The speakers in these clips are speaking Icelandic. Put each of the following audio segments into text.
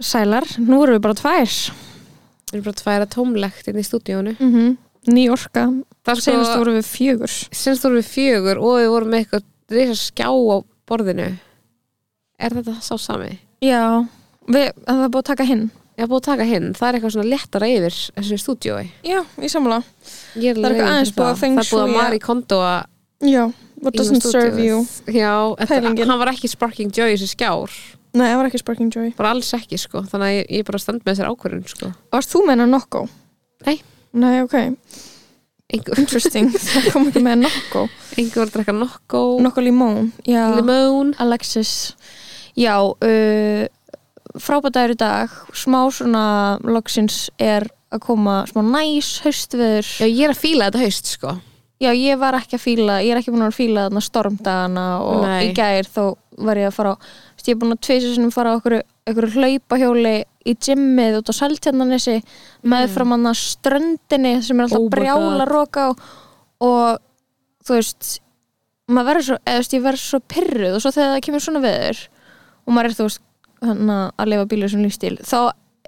Sælar, nú erum við bara tvær Við erum bara að færa tómlegt inn í stúdíónu. mm -hmm. Ný orka, Það er senast sko, vorum við fjögur senast vorum við fjögur og við vorum með eitthvað reysa skjá á borðinu. Er þetta sá sami? Já, við, það er búið að taka hinn hef búið að taka hinn. Það er eitthvað svona léttara yfir þessu stúdíói. Já, í samla Ég Það er eitthvað aðeins búið að Það feng er búið að Mari Kondo að Já, what í doesn't serve you. Já, þetta, hann var ekki Sparking Joy þessi skjár. Nei, það var ekki Sparking Joy Bara alls ekki, sko. Þannig að ég, ég bara stend með þessar ákvörðun, sko. Varst þú með hennar Nokko? Nei. Nei, ok, Einhver, interesting Það kom ekki með Nokko einhver var að drekka Nokko, Nokko Limón Já, Limón. Alexis Já, uh, frábært í dag smá svona loksins er að koma smá næs haustveður Já, ég er að fíla þetta haust, sko. Já, ég var ekki að fíla, ég er ekki búin að fíla þarna stormdagana og Nei. í gær þó var ég að fara á, ég er búin að tvisa sinum fara á okkur hlaupahjóli í gymmið út á Saltjarnanesi með fram hann að ströndinni sem er alltaf Mm. Oh brjála roka á og þú veist maður verður svo, eða þú veist, ég verður svo pyrruð og svo þegar það kemur svona veður og maður er þú veist hana, að lifa bílur sem lífstíl þá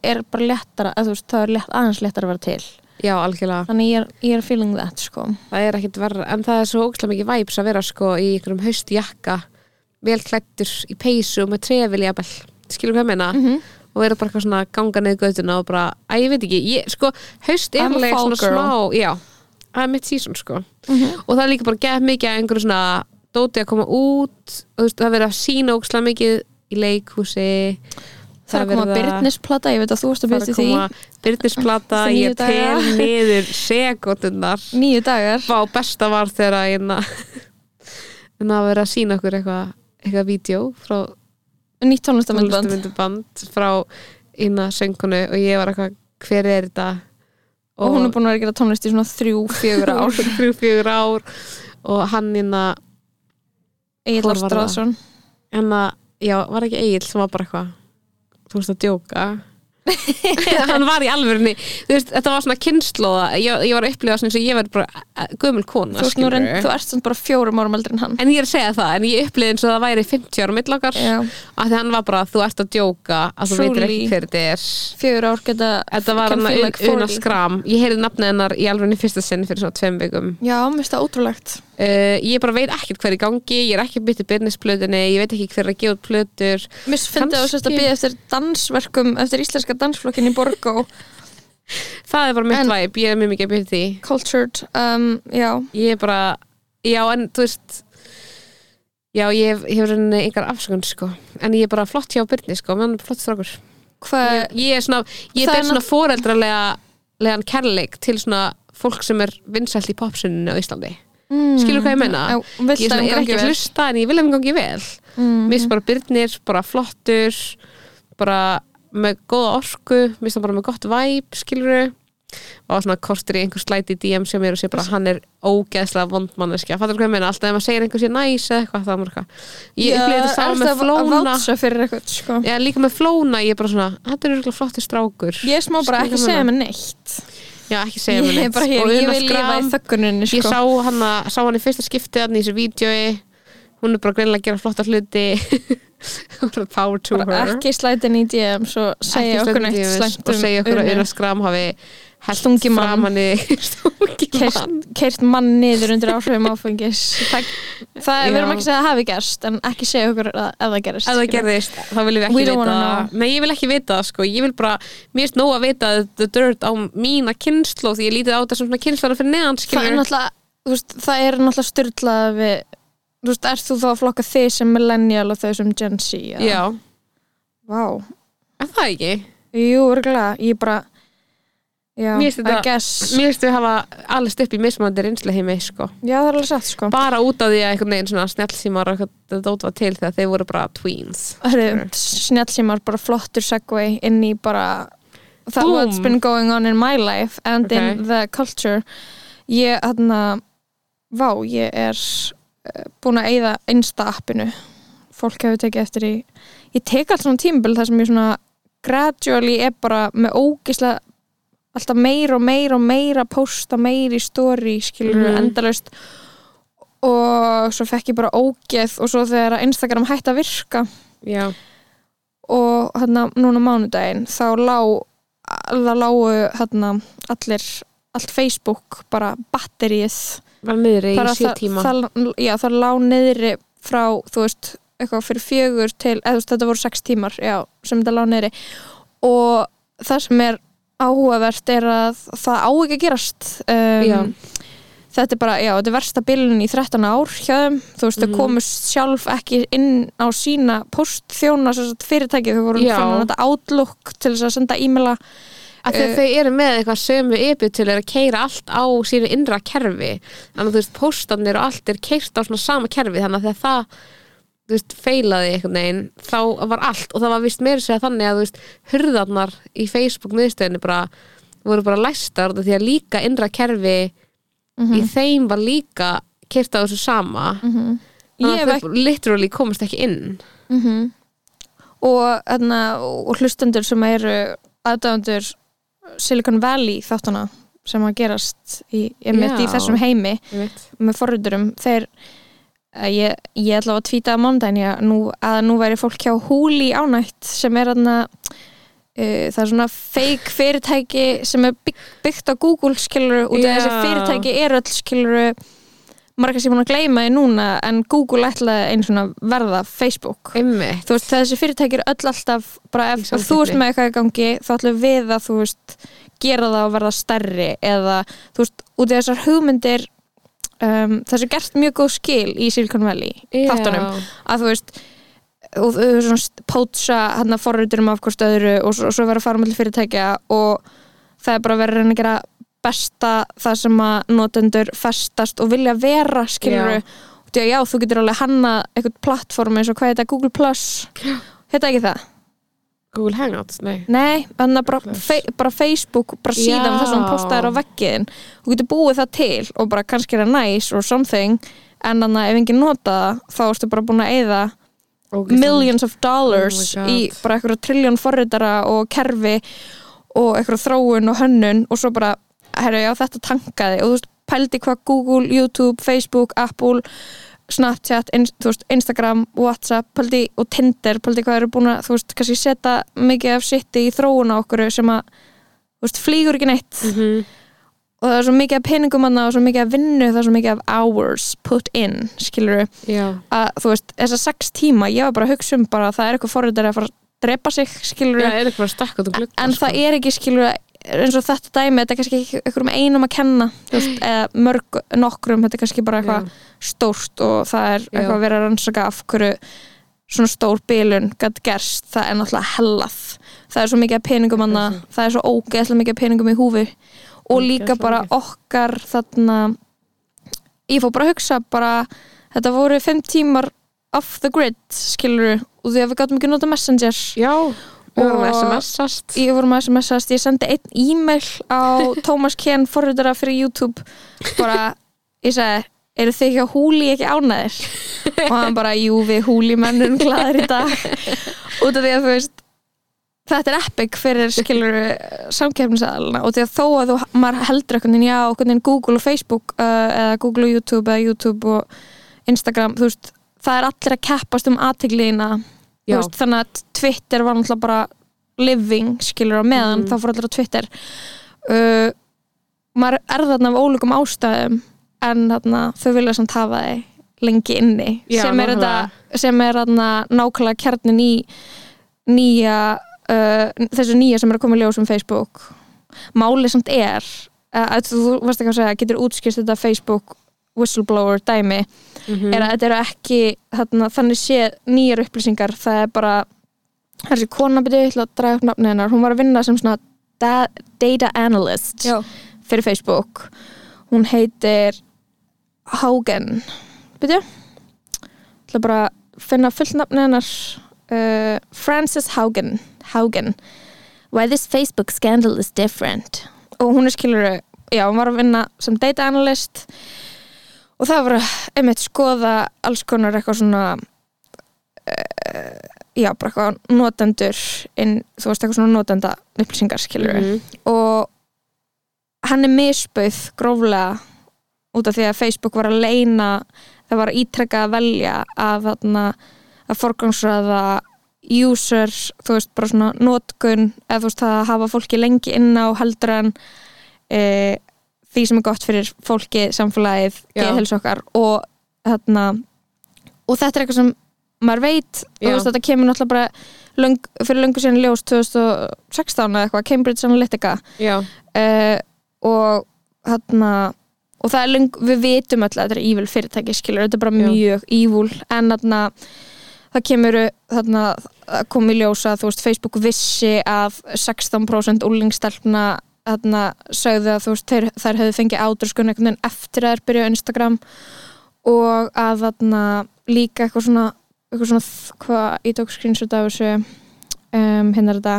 er bara léttara, eða þú veist, það er létt, aðeins léttara að vera til Já, algjörlega. þannig ég er, ég er feeling that sko Það er ekkit verra, en það er svo ógslag mikið væps að vera sko í einhverjum haustjakka vel klættur í peysu og með trefil jafnvel, skilur hvað ég meina? Mhm. og vera bara svona ganga niður göttuna og bara, að ég veit ekki, ég, sko haust er alveg svona smá, já það er mitt sísón sko. Mhm. og það er líka bara gett mikið að einhverju svona dóti að koma út og þú veist, það er verið að sína ógslag mikið í leikhúsi. Það er að koma Byrnisplata, ég veit að þú varst að það er byrja að því. koma byrnisplata, ég tel niður sekundunar Nýju dagar. Vá, besta var þegar að hérna en að vera að sína okkur eitthvað eitthvað vídeo frá Nýtt tónlistamindband frá inna söngunu og ég var eitthvað, hver er þetta? Og hún er búin að vera að gera tónlist í svona þrjú, fjögur ár. Þrjú, fjögur ár. Og hann inna Egil? Ástráðsson. En að, já, var ekki Egil sem var bara eitthvað þú veist að djóka hann var í veist, þetta var svona kynnslóða ég, ég var að upplifa svona eins og ég verið bara eh, gömul kona þú, reynd, þú ert svona bara fjórum árum eldri en hann. En ég er að segja það, en ég upplýði eins og það væri 50 ára millokar Já. að því hann var bara, þú ert að djóka að þú veitir ekki Truly. hver þetta er. Fjögur ár geta Þetta var hann að 40. skram Ég heyrði nafnið hennar í í fyrsta sinn fyrir svona tveim vikum. Já, mér finnst það ótrúlegt uh, Ég bara veit ekkert hver er í gangi Ég er ekki byttið byrnisplötunni Ég veit ekki hver er að gefa út plötur. Mér finnst það að býða eftir dansverkum eftir íslenska dansflokkin í Borgó. Það er bara mitt væp, ég er mjög mikið að bytta því. Cultured, um, já. Ég er bara, já en þú veist Já, ég hef, ég hef rauninni engar afsökun sko. En ég er bara flott hjá Byrni sko er flott strákur. Ég, ég er svona, ég er ber svona foreldralega legan kærleik til svona fólk sem er vinsælt í popsuninu á Íslandi mm, skilur hvað ég meina? Já, vilt ég er, svona, er ekki að hlusta en ég vil þeim gangi vel. Mm, mér finnst bara Byrnir, bara flottur bara með góða orku mér finnst hann bara með gott væp skilur og svona kortur í einhver slæti DM sem er og sé bara hann er ógeðslega vondmanneskja, fattur hvað ég meina? Alltaf ef maður segir einhver sé næs eða eitthvað það er maður eitthvað ég upplýði þetta saman með að flóna. eitthvað, sko. Já, líka með flóna, ég er bara svona þetta er örgulega flottir strákur. Ég er smá bara ekki Skilur segja hvað mig neitt Já, ekki segja mér Ég neitt ég Una vil lifa í Skram, þögguninni, Ég sko. sá hana, sá hann í fyrsta skiptið hann í þessu vídjói Hún er bara greinilega að gera flotta hluti. Power to bara her. ekki slætin í DM svo segja okkur neitt slæmt Og segja okkur að. Una. Skram hafi Hellt Stungið mann. Stungi mann. niður undir áhrifum áfengis. Það, það erum ekki að segja að það hafi gerst en ekki segja okkur að, að það gerist Ef það gerðist, þá viljum við ekki vita. Nei, ég vil ekki vita það, sko. Ég vil bara, mér finnst nóg að vita the dirt á mína kynslu Því ég lítið á svona kynslara fyrir neðan það er náttúrulega veist, það er náttúrulega styrlað við þú veist, ert þú þá að flokka þig sem millennial og þau sem Gen Z? Já, Vá, en það ekki? Jú, örgulega ég bara já, Mér finnst við hafa alveg upp í mismandi reynslu heimi sko. Já, það er alveg satt sko. Bara út af því að einhvern veginn svona snjallsímar og eitthvað þetta dót var til þegar þeir voru bara tweens. Hörru, snjallsímar bara flottur segway inn í bara that Boom. what's been going on in my life and Ok. in the culture. Ég hérna vá, ég er uh, búin að eyða einsta appinu. Fólk hefur tekið eftir í ég tek allt svona tímabil þar sem ég svona gradually er bara með ógislega alltaf meira og meira og meira posta meira í story skilur Mhm. endalaust. Og svo fekk ég bara ógeð og svo þegar að Instagram hætti að virka já, og hérna núna mánudaginn þá lá það lágu hérna allir allt Facebook bara batterið var niðri í það- tíma. það, já, það lá niðri frá þú veist, eitthvað fyrir fjögur til, eða þú veist, þetta voru sex tímar já, sem þetta lá niðri. Og það sem er áhugavert er að það á ekki að gerast. Um, þetta er bara, já, þetta er versta bilun í 13 ár hjá þeim, þú veist, þau Mhm. komust sjálf ekki inn á sína postþjóna fyrirtæki, þau voru að þetta outlook til þess að senda e-maila. Að Eh, þau eru með eitthvað sömu epi til að keira allt á sínu innra kerfi. Þannig að þú veist, póstanir og allt er keirt á svona sama kerfi. Þannig að það þú veist, feilaði einhvern veginn þá var allt. Og það var vist meira segja þannig að þú veist, hurðarnar í Facebook miðstöðinu bara voru bara læstar því að líka innra kerfi í þeim var líka keirt á þessu sama. Mhm. ég þannig að þau literally komast ekki inn. Mm og, þarna, og hlustendur sem eru aðdæfandur Silicon Valley þáttana sem að gerast í, í þessum heimi með forröldurum þeir ég, ég ætla að tvíta að mándaginn að nú, væri fólk hjá Húli ánætt sem er þarna uh, það er svona fake fyrirtæki sem er bygg, byggt á Google skiluru og Já. þessi fyrirtæki er öll skiluru margar sem búin að gleyma því núna en Google ætlaði einu svona verða Facebook. Einmitt. Þú veist þessi fyrirtæki er öll alltaf bara ef, þú ert með eitthvað í gangi þá ætlum við að þú veist gera það og verða stærri eða þú veist út í þessar hugmyndir um, þessi gert mjög góð skil í Silicon Valley þáttunum. Að þú veist og þau eru svona pótsa hann að forriturum af hvort öðru og svo, og svo vera að fara með fyrirtækja og það er bara verið að reyna að gera besta það sem að notendur festast og vilja vera skilur Já. og því að já, þú getur alveg hanna eitthvað plattform eins og hvað er þetta, Google Plus. Heita ekki það? Google Hangouts, nei. Nei, þannig að bara, fe, bara Facebook bara síðan þess að hún postaðir á veggiðin þú getur búið það til og bara kannski er það nice or something en þannig að ef enginn nota það þá ertu bara búin að eyða millions of dollars Oh í bara eitthvað trilljón forritara og kerfi og eitthvað þróun og hönnun og svo bara, herru, já, þetta tankaði. Og þú veist, pældi hvað Google, YouTube, Facebook, Apple Snapchat, in, veist, Instagram Whatsapp, pældi og Tinder pældi hvað eru búin að, þú veist, kannski setja mikið af sitti í þróun á okkur sem að þú veist, flýgur ekki neitt. Mhm. og það er svo mikið af peningum annað og svo mikið af vinnu, það er svo mikið af hours put in, skilur Já, að þú veist, þessar sex tíma ég var bara að hugsa um bara að það er eitthvað forriðar að fara að drepa sig, skilur það eitthvað að stakka út um en það er ekki, skilur eins og þetta dæmi, þetta er kannski ekki einhverjum einum að kenna, veist, eða mörg nokkrum, þetta er kannski bara eitthvað stórt og það er eitthvað að vera að rannsaka af hverju svona stór bilun gætt gerst, það er náttúrulega hellað. Það er svo mikið peningum annað Mhm. það er svo ógeðslega mikið peningum í húfi. Og líka bara okkar þarna ég fór bara að hugsa bara þetta voru fimm tímar off the grid, skilur og því að við gátum ekki nota messenger Já, við vorum að SMS-ast ég vorum að SMS-ast, ég sendi einn e-mail á Thomas Ken forritara fyrir YouTube. Bara, ég sagði eru þið hjá húli ekki ánæðir og hann bara, jú við húli mennum glæðir í dag. Út af því að þú veist þetta er epic fyrir skilur samkeppnisaðalina. Og því að þó að þú, maður heldur eitthvað já, eitthvað Google og Facebook uh, eða Google og YouTube eða YouTube og Instagram, þú veist, það er allir að keppast um aðtegliðina. Veist, þannig að Twitter var náttúrulega bara living, skilur á meðan Mhm. þá fór allir á Twitter. Uh, maður er þarna af ólíkum ástæðum en þarna þau vilja samt hafa þig lengi inni Já, sem er, þetta, sem er þarna nákvæmlega kjarnin í nýja uh, þessu nýja sem er að koma í ljós um Facebook. Málið samt er uh, að þú varst ekki að segja, getur útskýrst þetta Facebook whistleblower dæmi Mhm. er að þetta eru ekki þarna, þannig sé nýjar upplýsingar. Það er bara þessi kona byrju, ég ætla að draga upp nafni hennar. Hún var að vinna sem svona da data analyst Já. fyrir Facebook. Hún heitir Haugen. Byrju ætla bara að finna fullt nafni hennar. Uh, Frances Haugen. Haugen. Why this Facebook scandal is different. Og hún er skilur já, hún var að vinna sem data analyst. og það var að einmitt skoða alls konar eitthvað svona uh, já, bara eitthvað notendur inn, þú veist, eitthvað svona notenda upplýsingar skilur Mhm. og hann er misbauð gróflega út af því að Facebook var að leina það var ítrekka að velja að, þarna, að forgangsraða user, þú veist, bara svona notkun, eða þú veist, að hafa fólki lengi inn á heldur en e, því sem er gott fyrir fólki, samfélagið, Já. geðhils okkar og þarna og þetta er eitthvað sem maður veit Já. veist, þetta kemur náttúrulega bara löng, fyrir löngu síðan ljós 2016 eða eitthvað, Cambridge Analytica Já, uh, og þarna og það er lung, við vitum öll að þetta er evil fyrirtæki skilur, þetta er bara Já. mjög evil en þarna það kemur þarna í ljósa þú veist, Facebook vissi að 16% úlingstelpna þarna sögðu að þú veist, þeir, þær hefðu fengið átröskun einhvern veginn eftir að þær byrja á Instagram og að þarna líka eitthvað svona eitthvað svona, hvað, tók screenshot af þessu um, hérna er þetta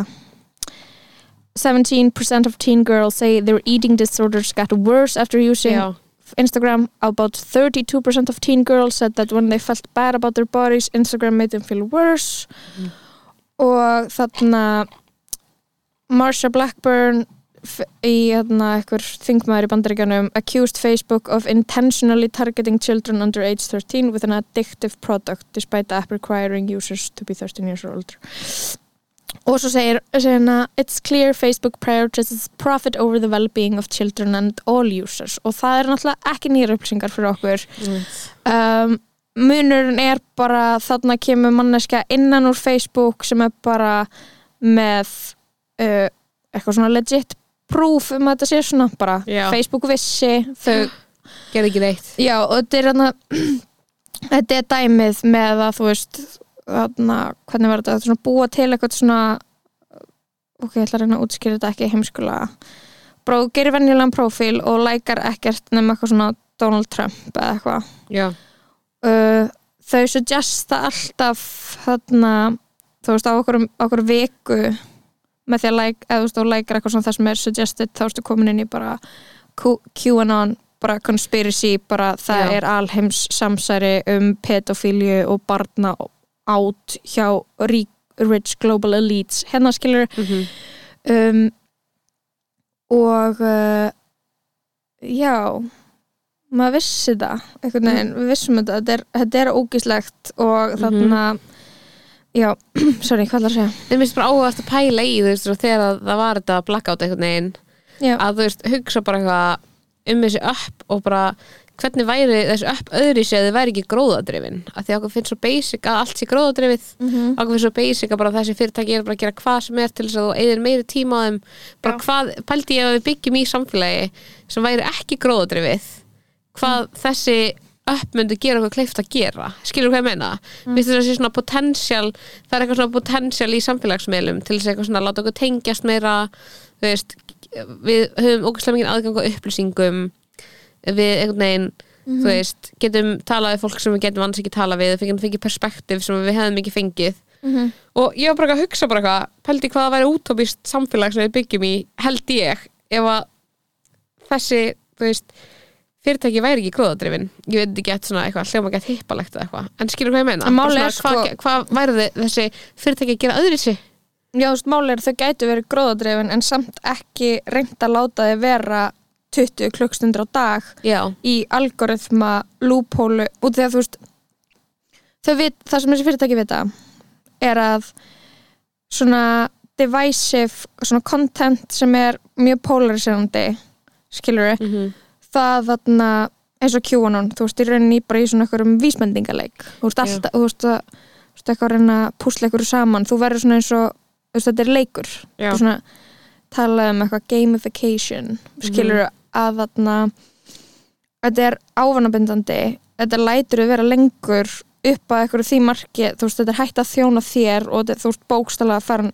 17% of teen girls say their eating disorders got worse after using já, Instagram. About 32% of teen girls said that when they felt bad about their bodies, Instagram made them feel worse. Og þarna Marsha Blackburn í þarna einhver þingmaður í bandaríkjanum accused Facebook of intentionally targeting children under age 13 with an addictive product despite the app requiring users to be 13 years or older. Og svo segir, hana, it's clear Facebook prioritizes profit over the well-being of children and all users. Og það er náttúrulega ekki nýjar upplýsingar fyrir okkur. Um, munurinn er bara þarna kemur manneska innan úr Facebook sem er bara með uh, eitthvað svona legit proof um að þetta sé svona bara Já. Facebook vissi þau gerði ekki neitt. Já, og þetta er hérna þetta er dæmið með að þú veist þarna, hvernig var þetta, svona búa til eitthvað svona ok, ég ætla að reyna að útskýra þetta ekki heimskulega. Bara þú gerir venjulegan prófíl og lækar ekkert nema eitthvað svona Donald Trump eða eitthvað. Uh, þau suggesta alltaf þarna, þú veist, á okkur, okkur viku með því að like, eða þú veist, þú lækar eitthvað svona það sem er suggested, þá ertu komin inn í bara QAnon, bara conspiracy, bara það Já. er alheims samsæri um pedofílju og barna át hjá rich global elites, hérna skilur mhm, um, og uh, já maður vissi það veginn, við vissum þetta. Þetta er, þetta er ógislegt og þarna já, sorry, hvað er að segja? En mér finnst bara áhugast að pæla í þú veist, svo þegar að það var þetta blackout einhvern veginn já, að þú veist, hugsa bara eitthvað um þessi upp og bara hvernig væri þessi upp öðri séð þið væri ekki gróðadrifin. Að því okkur finnst svo basic að allt sé gróðadrifið. Mhm. okkur finnst svo basic að bara þessi fyrirtæki er bara að gera hvað sem er til þess að þú eigðir meiri tíma á þeim. Bara Já. hvað, pældi ég að við byggjum í samfélagi sem væri ekki gróðadrifið hvað þessi upp myndi gera okkur kleift að gera skilur hvað ég meina mm. Það er eitthvað svona potential í samfélagsmiðlum til þess að eitthvað svona láta okkur tengjast meira veist, við höfum ógæslega mikið aðgang á upplýsingum við einhvern veginn þú veist, getum talað við fólk sem við getum annars ekki talað við, við fengið perspektiv sem við hefðum ekki fengið Mhm. og ég var bara að hugsa bara eitthvað pældi hvað það væri útópist samfélag sem við byggjum í held ég ef að þessi, þú veist fyrirtæki væri ekki gróðadrifin. Ég veit ekki eitthvað svona eitthvað hljóma gett hippalegt eða eitthvað. En skilur hvað ég meina? Málið svona, hvað, sko- hvað væri þið, þessi fyrirtæki að gera öðri sig já, þú veist, máli er þau gætu verið gróðadreifin en samt ekki reynd að láta þau vera 20 klukkstundur á dag já, í algoritma lúphólu út því að þú veist þau vit, það sem þessi fyrirtæki vita er að svona divisive svona content sem er mjög polariserandi skilur mm -hmm. Það þarna eins og QAnon, þú veist, í rauninni bara í svona einhverjum vísmendingaleik þú veist, alltaf, þú veist, að, þú veist, eitthvað að reyna að púsla einhverju saman, þú verður svona eins og þú veist, þetta er leikur. Já. Þú svona talað um eitthvað gamification skilur að þarna þetta er ávanabindandi þetta lætur að vera lengur upp að einhverju því marki, þú veist, þetta er hægt að þjóna þér og þetta, þú veist, bókstala að fara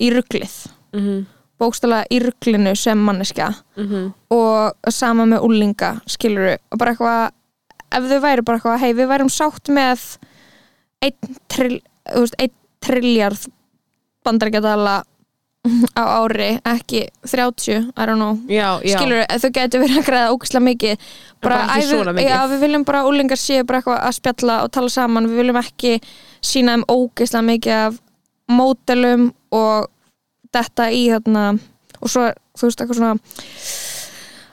í rugglið Mm bókstala í ruglinu sem manneska Mhm. og sama með úlinga skilur og bara eitthvað ef þau væri bara eitthvað, hei við værum sátt með einn trill, trilljard bandarækjadala á ári, ekki 30, I don't know. Já, já, skilur, þau getur verið að græða ógæslega mikið. Bara, bara ekki æ, við- svona mikið. já, við viljum bara úlingar séu bara eitthvað að spjalla og tala saman, við viljum ekki sína þeim ógæslega mikið af mótelum og þetta í þarna og svo, þú veist, eitthvað svona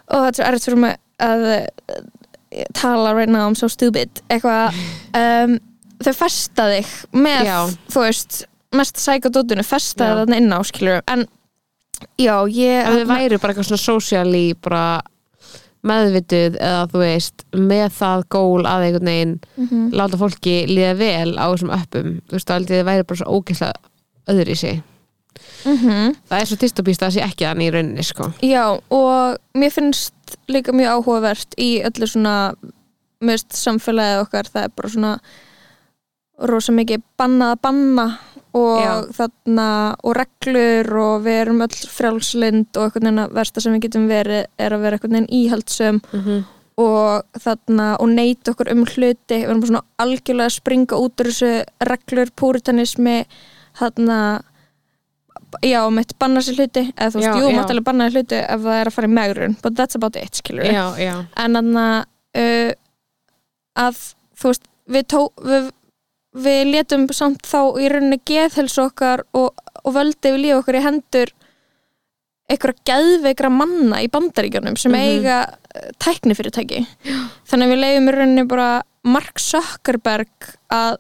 og þetta er svo erfitt fyrir mig að eh, tala right now, I'm so stupid eitthvað um, þau festa þig með, Já. þú veist mest sækadótinu, festa þig þarna inn á skilur, en já, ég ef þið væri bara eitthvað svona bara meðvituð eða þú veist með það gól að einhvern veginn Mhm. láta fólki líða vel á þessum öppum þú veist, þið væri bara svo ógeðslega öðru í sig Mhm. það er svo dystopíst að það sé ekki þannig í rauninni sko. Já, og mér finnst líka mjög áhugavert í öllu svona mjög samfélagið okkar það er bara svona rosa mikið bannað að banna og Já. þarna og reglur og við erum öll frjálslind og einhvern veginn að versta sem við getum verið er að vera einhvern veginn íhaldsum mm -hmm. og þarna og neita okkur um hluti við erum bara svona algjörlega að springa út úr þessu reglur, púritanismi þarna já, mitt banna sér hluti eða þú veist, jú, já. mátt alveg banna sér hluti ef það er að fara í megrun, but that's about it skilur já, já, en þarna uh, að þú veist, við tó við, við letum samt þá í rauninni geðhelsu okkar og, og völdi við lífa okkur í hendur einhverja geðveikra manna í bandaríkjunum sem Mhm. eiga uh, tæknifyrirtæki þannig að við leiðum í rauninni bara Mark Zuckerberg að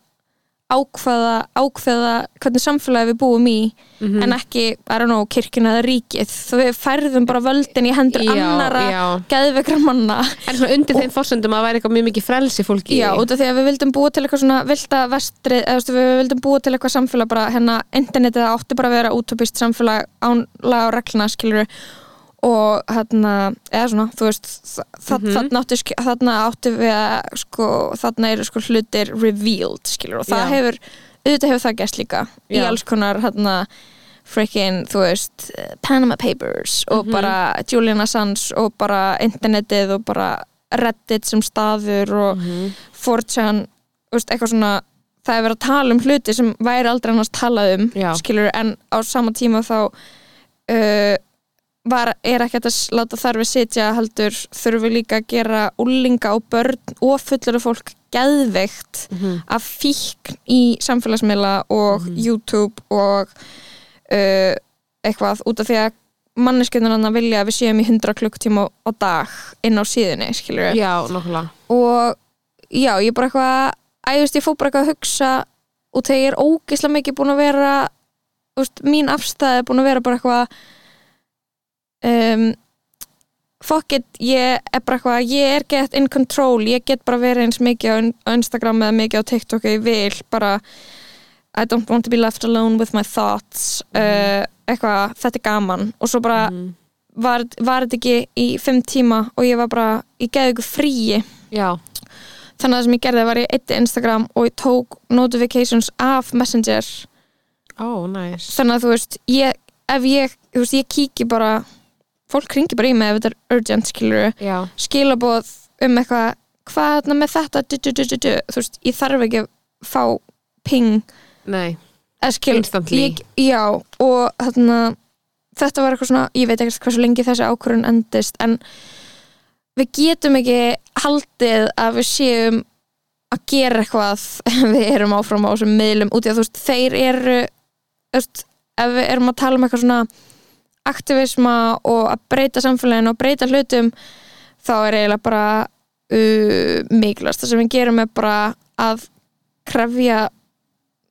ákveða, ákveða hvernig samfélagi við búum í Mhm. en ekki, I don't know, kirkina eða ríkið þú færðum bara völdin í hendur já, annara já. geðveikra manna en svona undir þeim fórsöndum að væri eitthvað mjög mikið frelsi fólki Já, út af því að við vildum búa til eitthvað svona vilda vestri, eða veist, við vildum búa til eitthvað samfélag bara, hérna, internetið átti bara að vera útopist samfélag án laga og regluna, skilur og hérna, eða svona, þú veist Mhm. þarna átti, sk- þarna átti við að, sko, þarna eru sko hlutir revealed, skilur, og það Já. hefur auðvitað hefur það gæst líka í Já. alls konar, hérna freaking, þú veist, Panama Papers og Mhm. bara Julian Assange og bara internetið og bara Reddit sem staður og Mhm. 4chan, þú veist, eitthvað svona það er verið að tala um hluti sem væri aldrei annars talað um, Já. skilur en á sama tíma þá uh, var, er ekki að láta þar við sitja heldur þurfum við líka að gera úlinga og börn og fullur fólk geðveikt Mhm. af fíkn í samfélagsmiðla og Mhm. YouTube og uh, eitthvað út af því að manneskjöndunarna vilja að við séum í 100 klukktíma á, dag inn á síðunni, skilur já, nokkulega og já, ég er bara eitthvað æðust, ég fór bara eitthvað að hugsa og þegar ég er ógeðslega mikið búin að vera veist, mín afstæði er búin að vera bara eitthvað um, fuck it ég er bara eitthvað, ég er get in control ég get bara verið eins mikið á, Instagram eða mikið á TikTok ég vil bara I don't want to be left alone with my thoughts uh, eitthvað, þetta er gaman. Og svo bara Mhm. var, þetta ekki í fimm tíma og ég var bara, ég geði ykkur fríi já, þannig að það sem ég gerði var ég eitt Instagram og ég tók notifications af Messenger. Ó, næs þannig að þú veist, ég, ef ég þú veist, ég kíki bara fólk ringi bara í mig ef þetta er urgent skilur já, skilaboð um eitthvað hvað er með þetta du, du, du, du, du. þú veist, ég þarf ekki að fá ping nei, skil, Instantly. ég, já, og þarna þetta var eitthvað svona, ég veit ekkert hversu lengi þessi ákvörðun endist en við getum ekki haldið að við séum að gera eitthvað við erum áfram á þessum miðlum út í að þú veist, þeir eru þú veist, ef við erum að tala um eitthvað svona aktivisma og að breyta samfélaginu og breyta hlutum þá er eiginlega bara uh, mikilvægast. Það sem við gerum er bara að krefja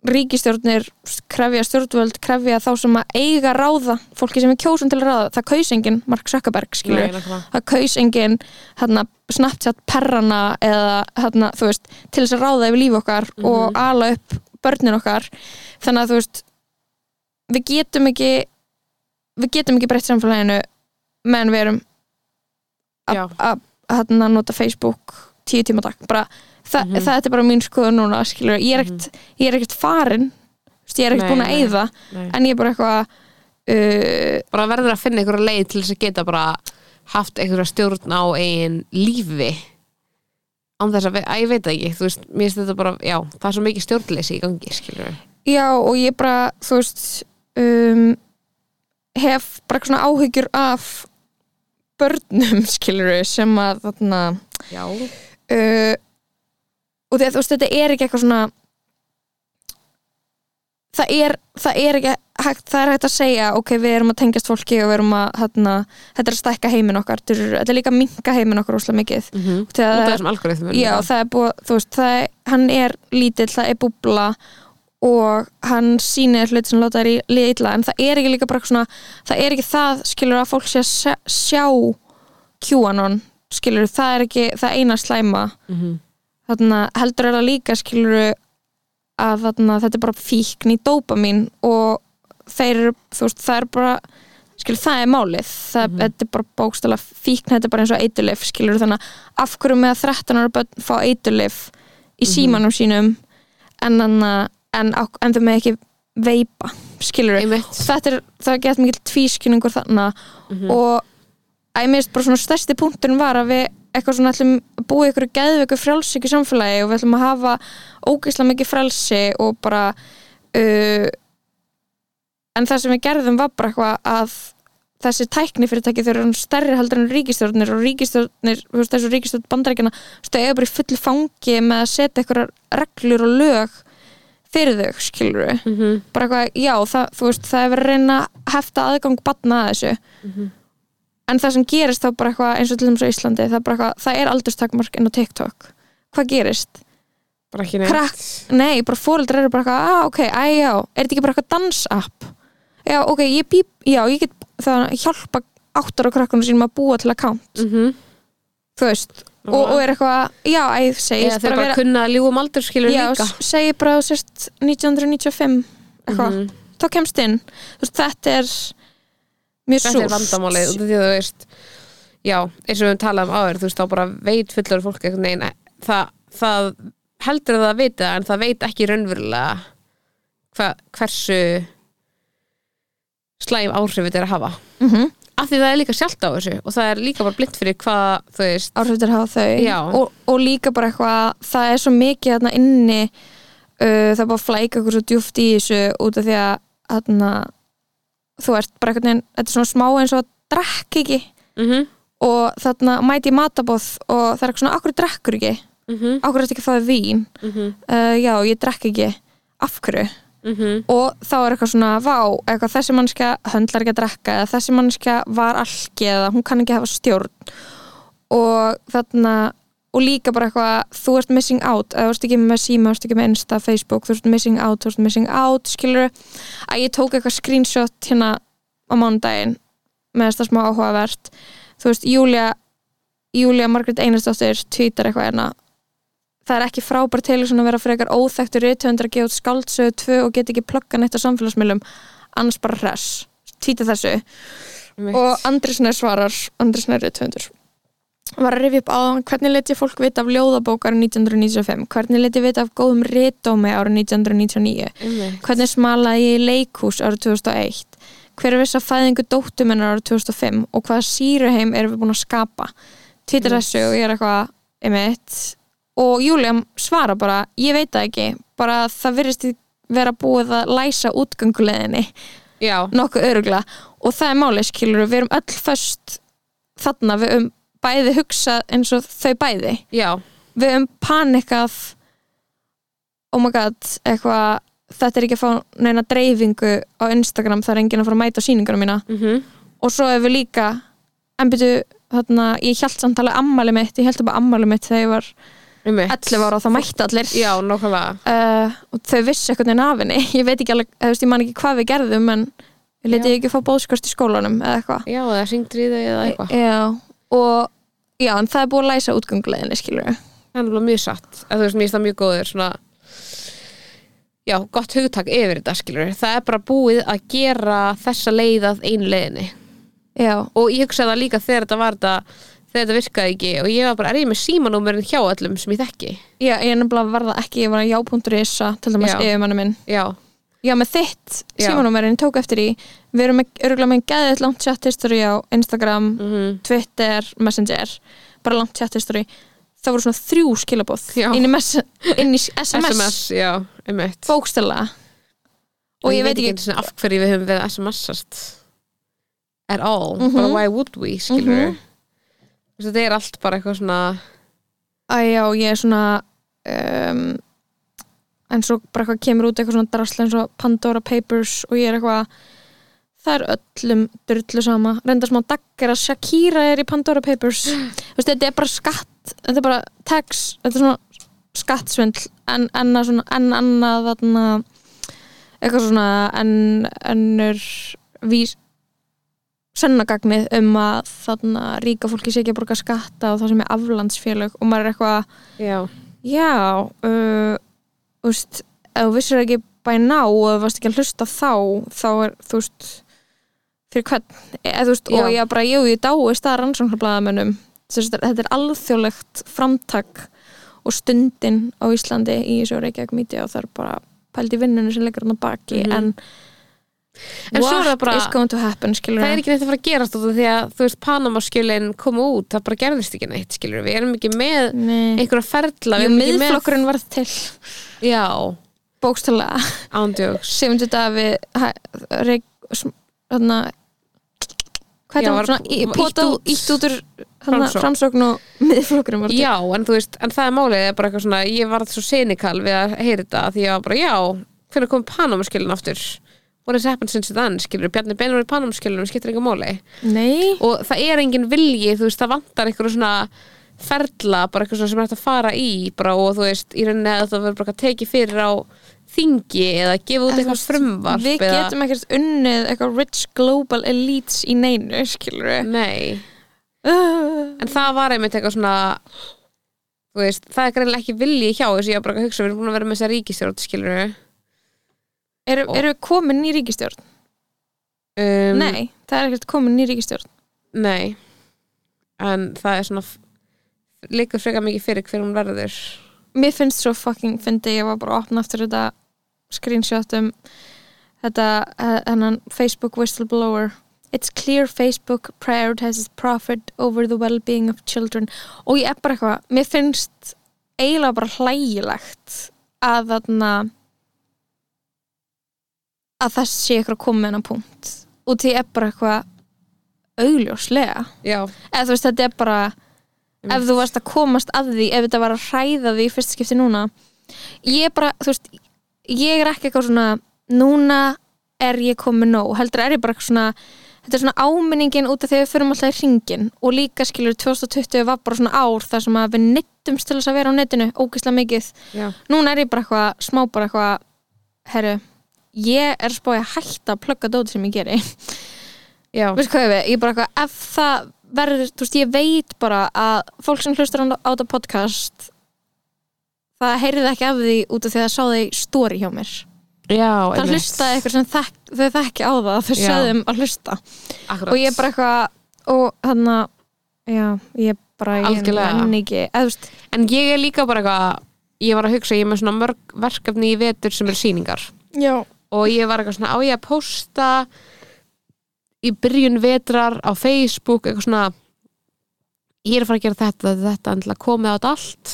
ríkistjórnir krefja stjórnvöld, krefja þá sem að eiga ráða, fólki sem er kjósun til að ráða. Það kaus enginn Mark Zuckerberg nokkulega það kaus enginn hérna, Snapchat perrana eða hérna, þú veist, til þess að ráða yfir líf okkar Mhm. og ala upp börnin okkar. Þannig að þú veist við getum ekki við getum ekki breytt samfélaginu meðan við erum að- hérna, nota Facebook tíu tíma dag. Bara, þa Mhm. það er bara mín skoður núna skilur, ég er ekkert, ég er ekkert farin Þú veist, ég er ekkert búin að nei. en ég er bara eitthvað uh, bara verður að finna einhverja leið til þess að geta bara haft einhverja stjórn á eigin lífi. Án þess að, ve- að ég veit ekki þú veist, bara, já, það er svo mikið stjórnleysi í gangi, skilur já og ég bara þú veist um, hef bara svona áhyggjur af börnum skilur sem að þarna uh, og því að þú veist þetta er ekki eitthvað svona það er, það er ekki hægt, það er hægt að segja ok, við erum að tengjast fólki og við erum að hérna, þetta er að stækka heiminn okkar þetta er, er líka að minka heiminn okkar úslega mikið. Mm -hmm. Af það- algoritmum já, það er búið, þú veist það er, hann er lítill, það er búbla og hann sýnir hlut sem láta þær í liða illa en það er ekki líka bara svona, það er ekki það skilur að fólk sé að sjá, QAnon, skilur það er ekki það eina slæma mm -hmm. þarna heldur er það líka skilur að þarna, þetta er bara fíkn í dópamin og þeir eru, þú veist, það er bara skilur, það er málið það, Mhm. þetta er bara bókstala fíkn, þetta er bara eins og eiturlif skilur, þannig að af hverju með að 13 ára börn fá eiturlif í Mhm. símanum sínum en, en, en, en þau með ekki veipa, skilur einmitt þetta er, það gett mikil tvískynningur þarna Mhm. og að ég minnst bara svona stærsti punkturinn var að við eitthvað svona ætlum að búa ykkur geðveiku frjálsíki samfélagi og við ætlum að hafa ógeðslega mikið frelsi og bara uh, en það sem við gerðum var bara eitthvað að þessi tækni fyrirtæki þau eru stærri heldur en ríkistjórnir og ríkistjórnir, þú veist þessu ríkistjórn bandarækjana þau eru bara í fullu fangi með að setja eitthvað reglur og lög fyrir þau, skilur við mm -hmm. bara eitthvað, já, það, þú veist, það er verið að reyna að hefta aðgang batna að þessu Mhm. en það sem gerist þá bara eitthvað eins og til dæmis á Íslandi, það er bara eitthvað það er aldurstakmark inn á TikTok hvað gerist? bara ekki neitt Krakk- Nei, bara fóreldrar eru bara eitthvað, ah, ok, æ, já, er þetta ekki bara eitthvað dansapp? Já, ok, ég bíp, já, ég get það að hjálpa áttar á krakkunum sínum að búa til account, mm -hmm. þú veist og, og er eitthvað, já, æ, segist eða þeir bara kunna að ljúga um aldur skilur já, líka. segi bara sérst 1995 eitthvað, Mhm. þá kemst inn. Veist, þetta er mjög þetta er vandamálið af því að þú veist já, eins og við talaðum áður þú veist, þá bara veit fullur fólk veginn eh, það, það heldur að það vita en það veit ekki raunverulega hva, hversu slæm áhrif þetta er að hafa. Mm -hmm. Af því það er líka sjálft á þessu og það er líka bara blind fyrir hvað þú veist áhriftir hafa þau. Og, og líka bara eitthvað það er svo mikið þarna inni uh, það er bara að flæka okkur svo djúft í þessu út af því að þarna, þú ert bara veginn þetta er svona smá eins og að drekk ekki. Mm -hmm, og þarna mæti í matabóð og það er eitthvað svona, akkur drekkur ekki? Mm -hmm, akkur er þetta ekki að fáið vín? Uh, já, ég drekk ekki. Af hverju mhm, og þá er eitthvað svona, vá, eitthvað þessi mannskja höndlar ekki að drekka eða þessi mannskja var alki eða hún kann ekki hafa stjórn. Og þarna og líka bara eitthvað, þú ert missing out þú ert ekki með síma, þú ert ekki með Insta, Facebook þú ert missing out, þú ert missing out skilur að ég tók eitthvað screenshot hérna á mánudaginn með þetta smá áhugavert. Þú veist, Júlia Júlia Margrét Einarsdóttir tweetar eitthvað hérna það er ekki frábær til að vera frekar óþektur rithöndar að gefa út skáldsögu 2 og get ekki plugga neitt á samfélagsmiðlum. Annars bara hress, tweeta þessu. Og Andri Snær svarar Andri Snær rithöndur var að rifja upp á hvernig leti fólk vita af ljóðabók árið 1995 hvernig leti vita af góðum ritdómi árið 1999 einmitt. hvernig smalaði í leikhús árið 2001 hver er viss að fæðingu dóttumennar árið 2005 og hvaða síruheim erum við búin að skapa? Yes. þessu og ég er eitthvað einmitt og Júlia svara bara, ég veit það ekki bara það virðist vera búið að læsa útgönguleðinni já, nokkuð örugla og það er málið skilur við erum öll föst þarna við um bæði hugsað eins og þau bæði. Já, við um panikað oh my god, eitthvað þetta er ekki að fá neina dreifingu á Instagram, það er enginn að fara að mæta á sýningunum mína. Mhm. Og svo ef við líka en byrju, þarna, ég held samtala ammali mitt, ég held upp að ammali mitt þegar ég var. 11 ára og það mætti allir. Já, uh, og þau vissi eitthvað neina af henni. Ég veit ekki alveg, eða, þú veist, ég man ekki hvað við gerðum en við letið ekki fá bóðskast í skólanum eða eitthvað. Já, í þau eða eitthvað. já, og já, en það er búið að læsa útgönguleginni skilur við það er alveg mjög satt. Að þú veist, mér finnst það mjög góður svona já, gott hugtak yfir þetta skilur það er bara búið að gera þessa leið að einu leiðinni. Já, og ég hugsaði líka þegar þetta var þetta þegar þetta virkaði ekki og ég var bara, er ég með símanúmerin hjá öllum sem ég þekki? Já, ég er nefnilega að verða ekki ég var að já.isa til dæmis yfirmannu minn. Já, já með þitt símanúmerin tók eftir í við erum örgulega með geðið langt chat history á Instagram, Mhm. Twitter Messenger, bara langt chat history það voru svona þrjú skilabóð inn í, inn í SMS, SMS, já, um eitt bókstella og ég veit ekki af hverju við höfum við SMS-ast at all, Mhm. bara why would we skilur Mhm. Þetta er allt bara eitthvað svona að já, ég er svona um, en svo bara eitthvað kemur út eitthvað svona drasl eins og Pandora Papers og ég er eitthvað það er öllum drullu sama. Reynda smá daggar að Shakira er í Pandora Papers. Þú veist, þetta er bara skatt þetta er bara tax, þetta er svona skattsvindl en, en, að svona, en annað þarna eitthvað svona en ennur vís sennagagnið um að þarna ríka fólki sé ekki að borga skatta og það sem er aflandsfélög og maður er eitthvað já, já uh, veist, ef þú vissir ekki bæ ná og þú varst ekki að hlusta þá þá er, þú veist fyrir hvern, eða þú veist, og ég bara jú, ég dái stað rannsóknarblæðamönnum þetta er alþjóðlegt framtak og stundin á Íslandi í þessu Reykjavík míti og það er bara pælt í vinnunum sem leggur hann á baki Mhm. en, En svo er what það bara- is going to happen skilur það er ekki neitt að fara að gerast af því að þú veist, Panama-skjölin komu út það bara gerðist ekki neitt, skilur við erum ekki með Nei. einhverja ferla við Jú, miðflokkurinn varð til. Já, bókstala ándjóks 70 dafi reik, sm- þarna hvað er var- það, svona ítt út úr Framsókn. og miðflokkurinn var til. Já, en þú veist, en það er málið bara eitthvað svona, ég varð svo senikal við að heyra þetta því var bara, já, hvernig kom Panama-skjölin aftur what has happened since then, skilur Bjarni Benur í Panama-skjölunum, skiptir enga máli. Nei, og það er engin vilji, þú veist, það vantar eitthvað svona ferla, bara eitthvað svona sem er hægt að fara í bara og þú veist, í rauninni að það verður bara að tekið fyrir á þingi eða gefa út eitthvað veist, frumvarp við eða, getum ekkert unnið eitthvað rich global elites í neinu, skilur við Nei, uh, en það var einmitt eitthvað svona þú veist, það er greinilega ekki vilji hjá þessu, ég var bara að hugsa, við erum búin að vera með þessa ríkistjórn, skilur við Eru er við komin í ríkistjórn? um, Nei, það er ekkert komin í ríkistjórn Nei En það er svona líka frekar mikið fyrir hver hún verður. Mér finnst svo fucking fyndi, ég var bara að opna aftur þetta screenshot um þetta, eh, hennan Facebook whistleblower. It's clear Facebook prioritizes profit over the well-being of children. Og ég er bara eitthvað, mér finnst eiginlega bara hlægilegt að þarna að það sé eitthvað að koma með hennan punkt. Og því er bara eitthvað augljóslega. Eða þú veist þetta er bara ef þú varst að komast að því ef þetta var að hræða því í fyrsta skipti núna. Ég er bara, þú veist ég er ekki eitthvað svona núna er ég komið nóg. Heldur er ég bara eitthvað svona þetta er svona áminningin út af því að við förum alltaf í ringin og líka skilur 2020 var bara svona ár þar sem að við nittumst til þess að vera á netinu ógeðslega mikið. Já, núna er ég bara eitthvað smá bara eitthvað herru, ég er spáði að hætta að plugga dóti sem ég geri. Já, veist hvað við, ég er bara eitthvað ef það verður, þú veist, ég veit bara að fólk sem hlustar á þetta podcast það heyrði ekki af því út af því að það sá þau stóri hjá mér. Já það hlustaði eitthvað sem þek, þau þekki á það þau Já. sögðum að hlusta. Akkurat. og ég er bara eitthvað og hann að já, ég er bara, ég nenni ekki eða þú veist, En ég er líka bara eitthvað ég var að hugsa, ég er með svona mörg verkefni í vetur sem eru sýningar. Já, og ég var eitthvað svona, á ég að posta í byrjun vetrar á Facebook, eitthvað svona ég er að fara að gera þetta, þetta endilega komið á þetta allt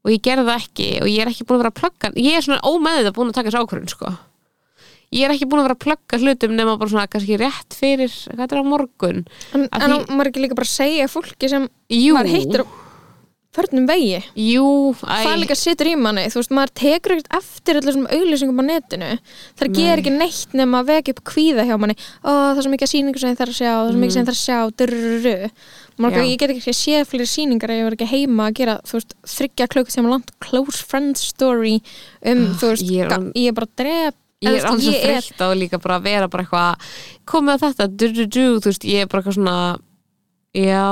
og ég gerði það ekki og ég er ekki búin að vera að plugga ég er svona ómeðið að búin að taka þessu ákvörðun sko. ég er ekki búin að vera að plugga hlutum nema bara svona kannski rétt fyrir hvað er á morgun? En, en því- maður ekki líka bara segja fólki sem Jú, maður hittir á förnum vegi. Jú, það líka situr í manni, þú veist, maður tekur ekkert eftir allir svona auglýsingum á netinu. Það ger ekki neitt nema að vekja upp kvíða hjá manni, ó það er svo mikið sýningur sem ég þarf að sjá, það er svo mikið sem ég þarf að sjá durururu, maður Já. ég get ekki séð fleiri sýningar ef ég var ekki heima að gera veist, þryggja klukkutíma langt close friend story um, þú veist, ég er orðin- ég er bara að drep ég er veist, svo þreytt á líka bara að vera bara eitthvað komið á þetta, du, du, du, þú veist, ég er bara eitthvað svona já,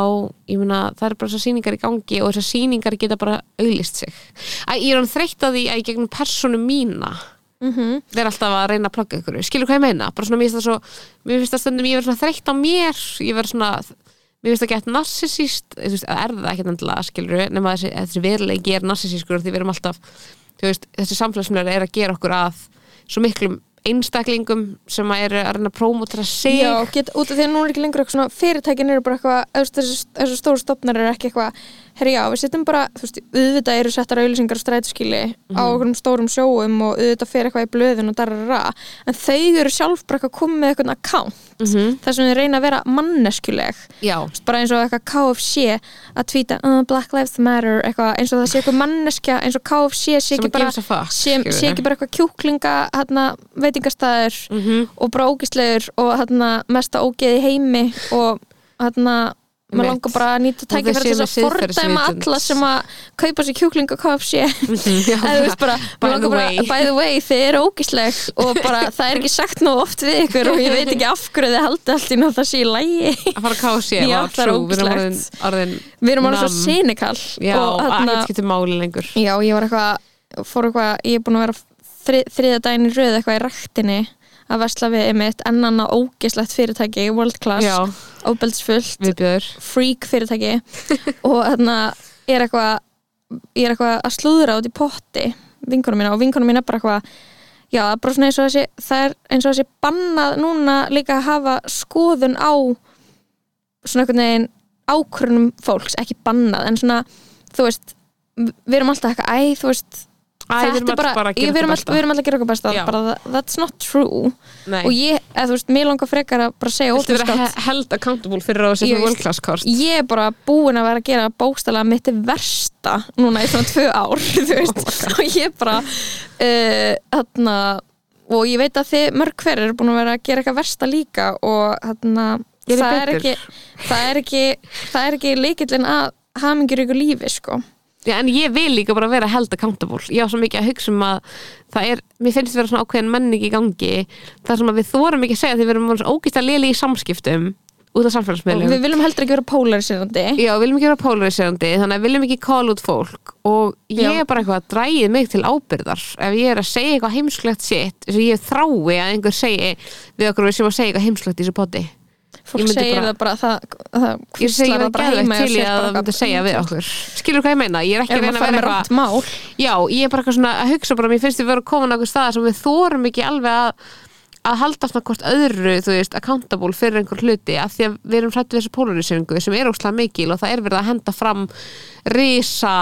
ég meina það er bara þessar sýningar í gangi og þessar sýningar geta bara auðlist sig. Æ, ég er hann þreytt á því að ég gegnum personu mína mm vera alltaf að reyna að plugga ykkur skilur hvað ég meina, bara svona mér finnst það svo mér finnst það stundum ég svona þreytt á mér. Ég verið svona, mér finnst það gett narsisíst, það er það ekkert endilega skilur, nema þessi, þessi veruleiki er narsisískur því við erum alltaf, þú veist, þessi samfélagsmiðlar er að gera okkur að svo miklum einstaklingum sem eru að reyna að prómótra sig. Já, get, út af því að nú er ekki lengur eitthvað svona fyrirtækin eru bara eitthvað, þessi stóru stofnar eru ekki eitthvað, herri já, við setjum bara þú veist, auðvitað eru settar auðlýsingar og strætskili á okkur stórum sjóum og auðvitað fer eitthvað í blöðin og darara en þau eru sjálf bara eitthvað komið með eitthvað account, Mhm. þar sem þau reyna að vera manneskuleg, bara eins og eitthvað KFC að tvíta uh, Black Lives Matter, eitthvað eins og það sé eitthvað manneskja, eins og KFC sé ekki bara sé, sé ekki bara eitthvað kjúklinga hérna, veitingastæður Mhm. og bara ógislegur og hérna, mesta ógeð í heimi og hérna maður langar bara að nýta tækifæri til þess að fordæma alla sem að kaupa sér kjúkling og KFC. Eða bara, bara way. by the way, þið eru ógisleg og bara það er ekki sagt nú oft við ykkur og ég veit ekki af hverju þið haldið allt í nátt það sé í lægi að fara að kási Já, það er trú, við erum orðin, ógeðslegt. orðin við erum alveg svo cynical Já, og að ekkert getur máli lengur. Já, ég var eitthvað fór eitthvað, ég er búin að vera þri, þriða daginn í röð eitthvað í ræktinni að vesla við einmitt ennan að ógislegt fyrirtæki, world class viðbjöður freak fyrirtæki. Og þarna er eitthvað ég er eitthvað að slúðra út í potti vinkonum mína og vinkonum mín er bara eitthvað já, bara svona eins og þessi það er eins og þessi bannað núna líka að hafa skoðun á svona einhvern veginn ákvörnum fólks, ekki bannað en svona, þú veist við erum alltaf eitthvað, æ, þú veist Æ, þetta er bara að ég, við, erum alltaf, við erum alltaf að gera okkur besta bara, that- that's not true. Nei, og ég, eða þú veist, mér langar frekar að bara segja Viltu vera ótrúskátt he- held accountable fyrir að setja world class kort? ég er bara búin að vera að gera bókstælega mitt versta núna í svona tvö ár þú Oh og ég bara uh, þarna og ég veit að þið mörg hver eru búin að vera að gera eitthvað versta líka og þarna það er, ekki, það er ekki það er ekki leikillin að hamingjur ykkur lífi sko Já, en ég vil líka bara vera held accountable. Ég á svo mikið að hugsa um að það er, mér finnst vera svona ákveðin menning í gangi þar sem að við þorum ekki að segja því við erum ógist að lili í samskiptum út af og samfélagsmiðlum við viljum heldur ekki vera polariserandi Já, við viljum ekki vera polariserandi þannig að við viljum ekki call út fólk. Og ég Já. er bara eitthvað að dræði mig til ábyrðar. Ef ég er að segja eitthvað heimsklegt sitt þess að ég þrái að einhver segi við okkur sem að segja eitthvað heimsklegt í þessu poti fólk Ég segir bara- það bara það, það ég segi það bara heima til sér að það myndi segja við okkur. Skilur hvað ég meina, ég er ekki að reyna að að vera eitthvað Já, ég er bara eitthvað svona að hugsa bara, mér finnst við vera að koma náttúrulega stað sem við þorum ekki alveg að að halda svona hvort öðru, þú veist, accountable fyrir einhver hluti, af því að við erum hrættu þessu polariseringu sem er óslega mikil og það er verið að henda fram risa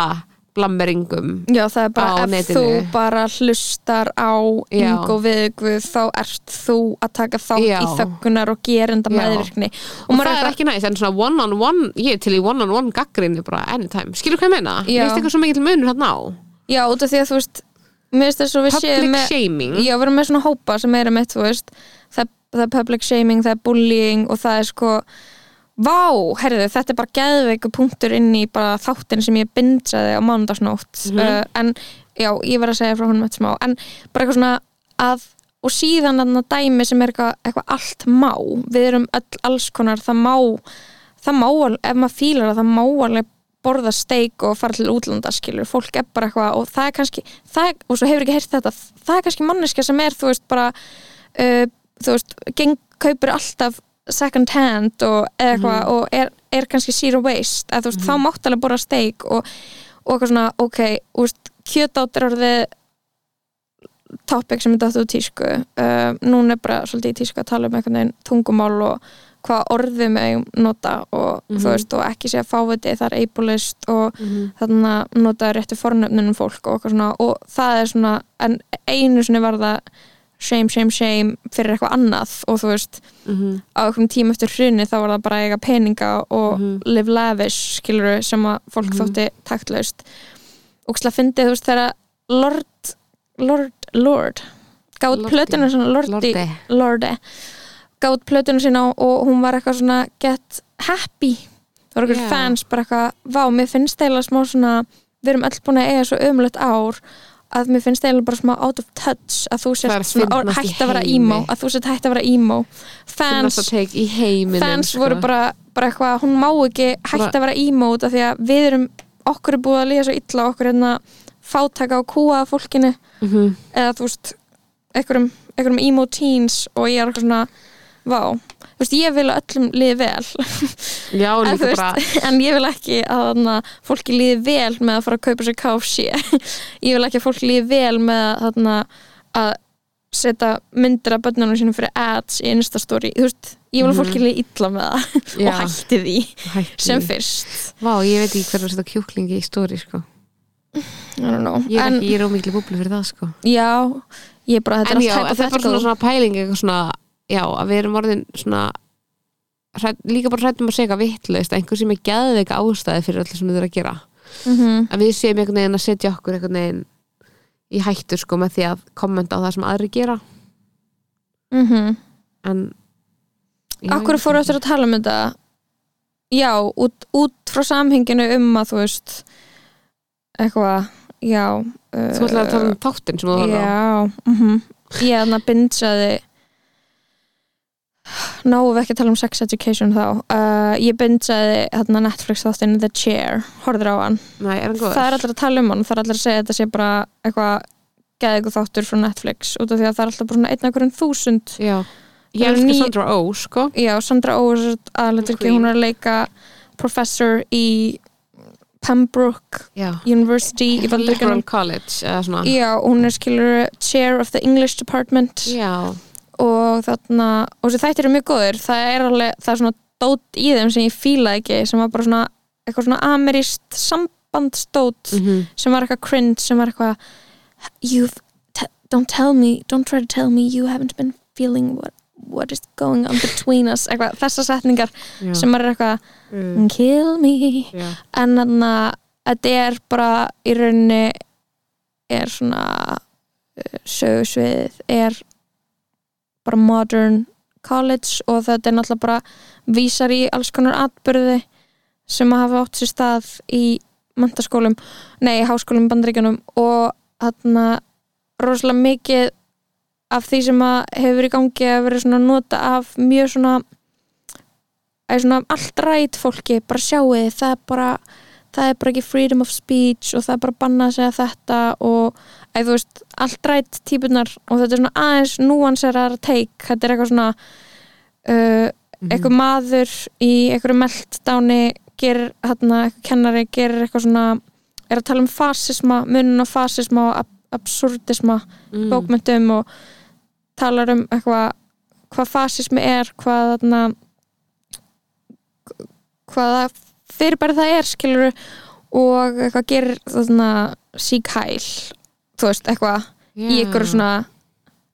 blammeringum Já, það er bara ef netinu. þú bara hlustar á yngo viðguð þá ert þú að taka þátt Já. í þöggunar og gerenda meðvirkni og, maður það er ekki næst, en svona one on one ég er til í one on one gaggrinni bara anytime, skilur hvað ég meina? Já. Veist eitthvað svo mikil munur hann á? Já, út af því að þú veist mér finnst Public með shaming Já, við erum með svona hópa sem er þú veist það, það er public shaming, það er bullying og það er sko Vá, herðu, þetta er bara geðveiku punktur inn í bara þáttin sem ég bindsaði á mánudagsnótt. Mhm. uh, en já, ég var að segja frá honum eitt smá. En bara eitthvað svona að og síðan þarna dæmi sem er eitthvað, eitthvað allt má, við erum öll alls konar, það má það má, ef maður fílar það, það má alveg borða steik og fara til útlanda skilur, fólk er bara eitthvað og það er kannski, það er, og svo hefur ekki heyrt þetta það er kannski manneska sem er, þú veist, bara uh, þú veist, geng, kaupir alltaf second hand og eða eitthvað og er, er kannski zero waste að veist, þá mátt alveg borða steik og, og eitthvað svona, ok, kjötátt er orðið topic sem er dætt úr tísku uh, núna er bara svolítið í tísku að tala um einhvern veginn tungumál og hvað orðum við nota og Mhm. þú veist og ekki segja fáviti, það er ableist og Mhm. þannig að nota réttu fornöfnunum fólk og, svona, og það er svona einu sinni var það shame, shame, shame fyrir eitthvað annað og þú veist, Mhm. á einhverjum tíma eftir hrunni þá var það bara eiga peninga og Mhm. live lavish, skilur sem að fólk Mhm. þótti taktlaust og slá fyndið, þú veist, þegar Lord Lord, Lord gátt plötuna svona Lordi, Lordi. Lorde gátt plötuna sína og hún var eitthvað svona get happy það voru eitthvað Já. fans bara eitthvað vá, mér finnst eiginlega smá svona við erum öll búin að eiga svo ömulegt ár að mér finnst eiginlega bara smá out of touch að þú sért hægt að vera emo að þú sért hægt að vera emo fans, að heiminum fans sko. voru bara, bara eitthvað, hún má ekki hægt að vera emo út af því að við erum okkur er búið að líða svo illa okkur hérna fátaka og kúa fólkinu Mhm. eða þú veist einhverjum, emo teens og ég er svona vá, veist, ég vil að öllum liði vel Já, en, veist, en ég vil ekki að þarna, fólki líði vel með að fara að kaupa sér KFC ég vil ekki að fólki líði vel með að, þarna, að setja myndir af börnunum sínum fyrir ads í Instastory, þú veist, ég vil að fólki líði illa með það Já. og hætti því Hætti. sem fyrst Vá, ég veit ekki hvernig að setja kjúklingi í stóri sko. I don't know, Ég er en ekki, ég er ómikli búblu fyrir það sko. já ég er bara, þetta En er já, allt þetta er bara svona, hypothetical svona pæling eitthvað svona, já, að við erum orðin svona hrædd, líka bara hrættum að segja vittlaust, einhver sem er geðveika ástæði fyrir allir sem við erum að gera. Mhm. að við séum einhvern veginn að setja okkur einhvern veginn í hættu sko með því að kommenta á það sem aðri gera. Mhm. en ég Akkur fóru eftir að tala um þetta? Já, út, út frá samhenginu um að þú veist eitthvað, já uh, Þú ætlaði að tala um þáttinn sem þú horfði á. Já, mhm. Ég að bindsaði Náum við ekki að tala um sex education þá. Uh, Ég bindsaði hérna Netflix þáttinn The Chair, horfður á hann? Nei, er hann góður? Það er allir að tala um hann, það er allir að segja að þetta sé bara eitthvað geðið þáttur frá Netflix út af því að það er alltaf bara svona einn akkur en þúsund. Já, ég elskar ný- Sandra Oh sko. Já, Sandra Oh er aðleiturki, Queen. hún er að leika professor í Pembroke Já, University Liberal College Já, hún er skilur chair of the English department. Já, og þarna, og þessi þættir eru mjög góður það er alveg, það er svona dót í þeim sem ég fíla ekki, sem var bara svona eitthvað svona ameríst sambandsdót mhm sem var eitthvað cringe, sem var eitthvað don't tell me don't try to tell me you haven't been feeling what, what is going on between us eitthvað, þessar setningar Já. sem er eitthvað Mm. kill me Já. en þannig að þetta er bara í rauninni er svona uh, sögusviðið er bara modern college og þetta er náttúrulega bara vísar í alls konar atbyrði sem að hafa átt sér stað í mentaskólum, nei, háskólum í bandaríkjunum og þarna rosalega mikið af því sem að hefur í gangi að vera svona nota af mjög svona að svona allt rætt fólki bara sjáu þið, það er bara það er bara ekki freedom of speech og það er bara bannað að segja þetta og að þú veist, allt rætt típunar og þetta er svona aðeins núanserar teik, þetta er eitthvað svona uh, eitthvað maður í eitthvað meltdáni gerir, hérna, eitthvað kennari gerir eitthvað svona, er að tala um fasisma, munun á fasisma og ab absurdisma Mm. bókmyndum og talar um eitthvað hvað fasismi er hvað þarna hvaða fyrirbæri það er skilur og eitthvað gerir þarna sík hæl þú veist, eitthvað í ykkur svona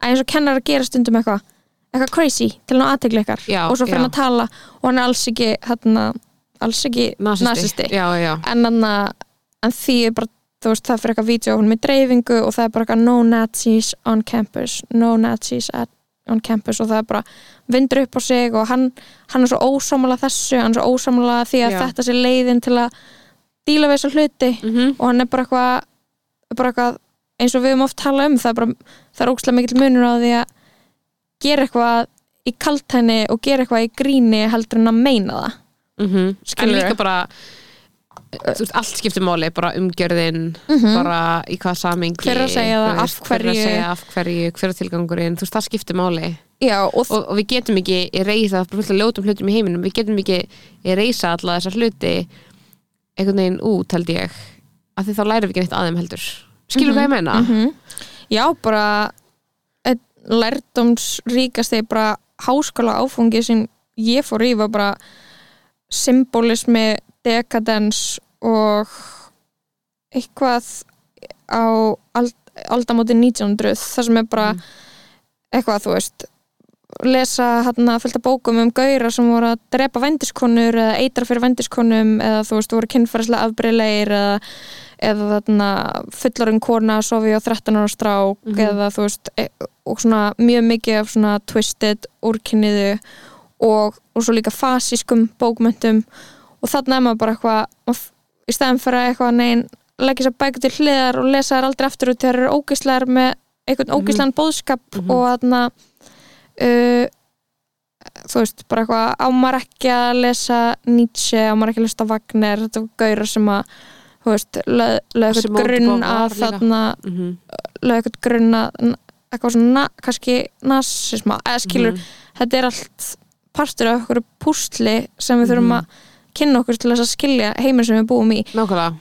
eins og kennar að gera stundum eitthvað eitthvað crazy til hann aðtegla ykkar. Já, og svo fyrir hann að tala og hann er alls ekki hérna, alls ekki já, en, en því er bara veist, það fyrir eitthvað vídeo hún með dreifingu og það er bara eitthvað no Nazis on campus no Nazis at, on campus og það er bara vindur upp á sig og hann, hann er svo ósámála þessu, hann er svo ósámála því að Já. þetta sé leiðin til að díla við þessa hluti mhm. og hann er bara eitthvað, bara eitthvað eins og við höfum oft talað um það er, bara, það er ókslega mikill munur á því að gera eitthvað í kaltæni og gera eitthvað í gríni heldur en að meina það Mhm. en Skilurðu? líka bara þú veist, allt skiptir máli, bara umgjörðin bara í hvað samingi. Hver er að segja það, af hver er að hverju? segja af hverju, hver er tilgangurinn þú veist, það skiptir máli Já, og, og, og við getum ekki reysa fullt af ljótum hlutum í heiminum við getum ekki reysa alla þessar hluti einhvern veginn út held ég af því þá lærum við ekki neitt að þeim heldur skilur hvað ég meina? Mhm. Já, bara einn lærdomsríkasti bara háskóla áfungi sem ég fór í var bara symbolismi, dekadens og eitthvað á ald, aldamóti 1900 það sem er bara eitthvað þú veist lesa hérna fullt af bókum um gaura sem voru að drepa vændiskonur eða eitra fyrir vændiskonum eða þú veist voru kynfærslega afbreyðleir eða, eða þarna fullarinn kona að sofi á 13 ára strák eða þú veist e og svona mjög mikið af svona twisted úrkynniðu og, og svo líka fasískum bókmyndum og þarna er maður bara eitthvað í staðin fyrir að eitthvað neginn leggja sér bækur til hliðar og lesa þær aldrei aftur út þegar þeir eru ógislegar með einhvern ógislegan bóðskap og þarna uh, þú veist, bara eitthvað á maður ekki að lesa Nietzsche, á maður ekki að lesa Wagner þetta var gaurar sem að þú veist, löð eitthvað de grunn að þarna Mhm. lög eitthvað grunn að eitthvað svona, kannski nasisma eða skilur, Mhm. þetta er allt partur af okkur púsli sem við þurfum Mhm. að kynna okkur til þess að skilja heiminn sem við búum í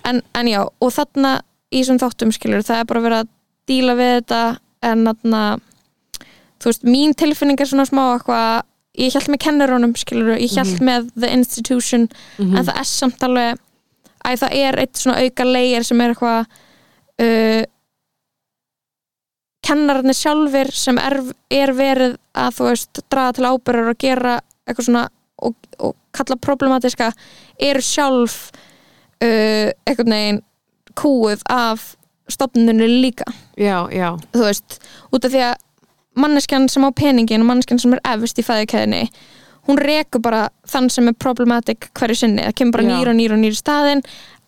en, en já, og þarna í þessum þáttum skilur, það er bara verið að díla við þetta en þarna þú veist, mín tilfinning er svona smá eitthvað ég held með kennurunum, skilur ég held Mhm. með the institution en það er samt alveg að það er eitt svona auka leir sem er eitthvað uh, kennararnir sjálfir sem er, er verið að þú veist, draga til ábyrður og gera eitthvað svona og, og kalla problematiska eru sjálf uh, einhvern veginn kúið af stofnuninu líka. Já, já, þú veist, út af því að manneskjan sem á peningin og manneskjan sem er efst í fæðikæðinni hún rekur bara þann sem er problematic hverju sinni, það kemur bara Já. nýr og nýr og nýr í staðinn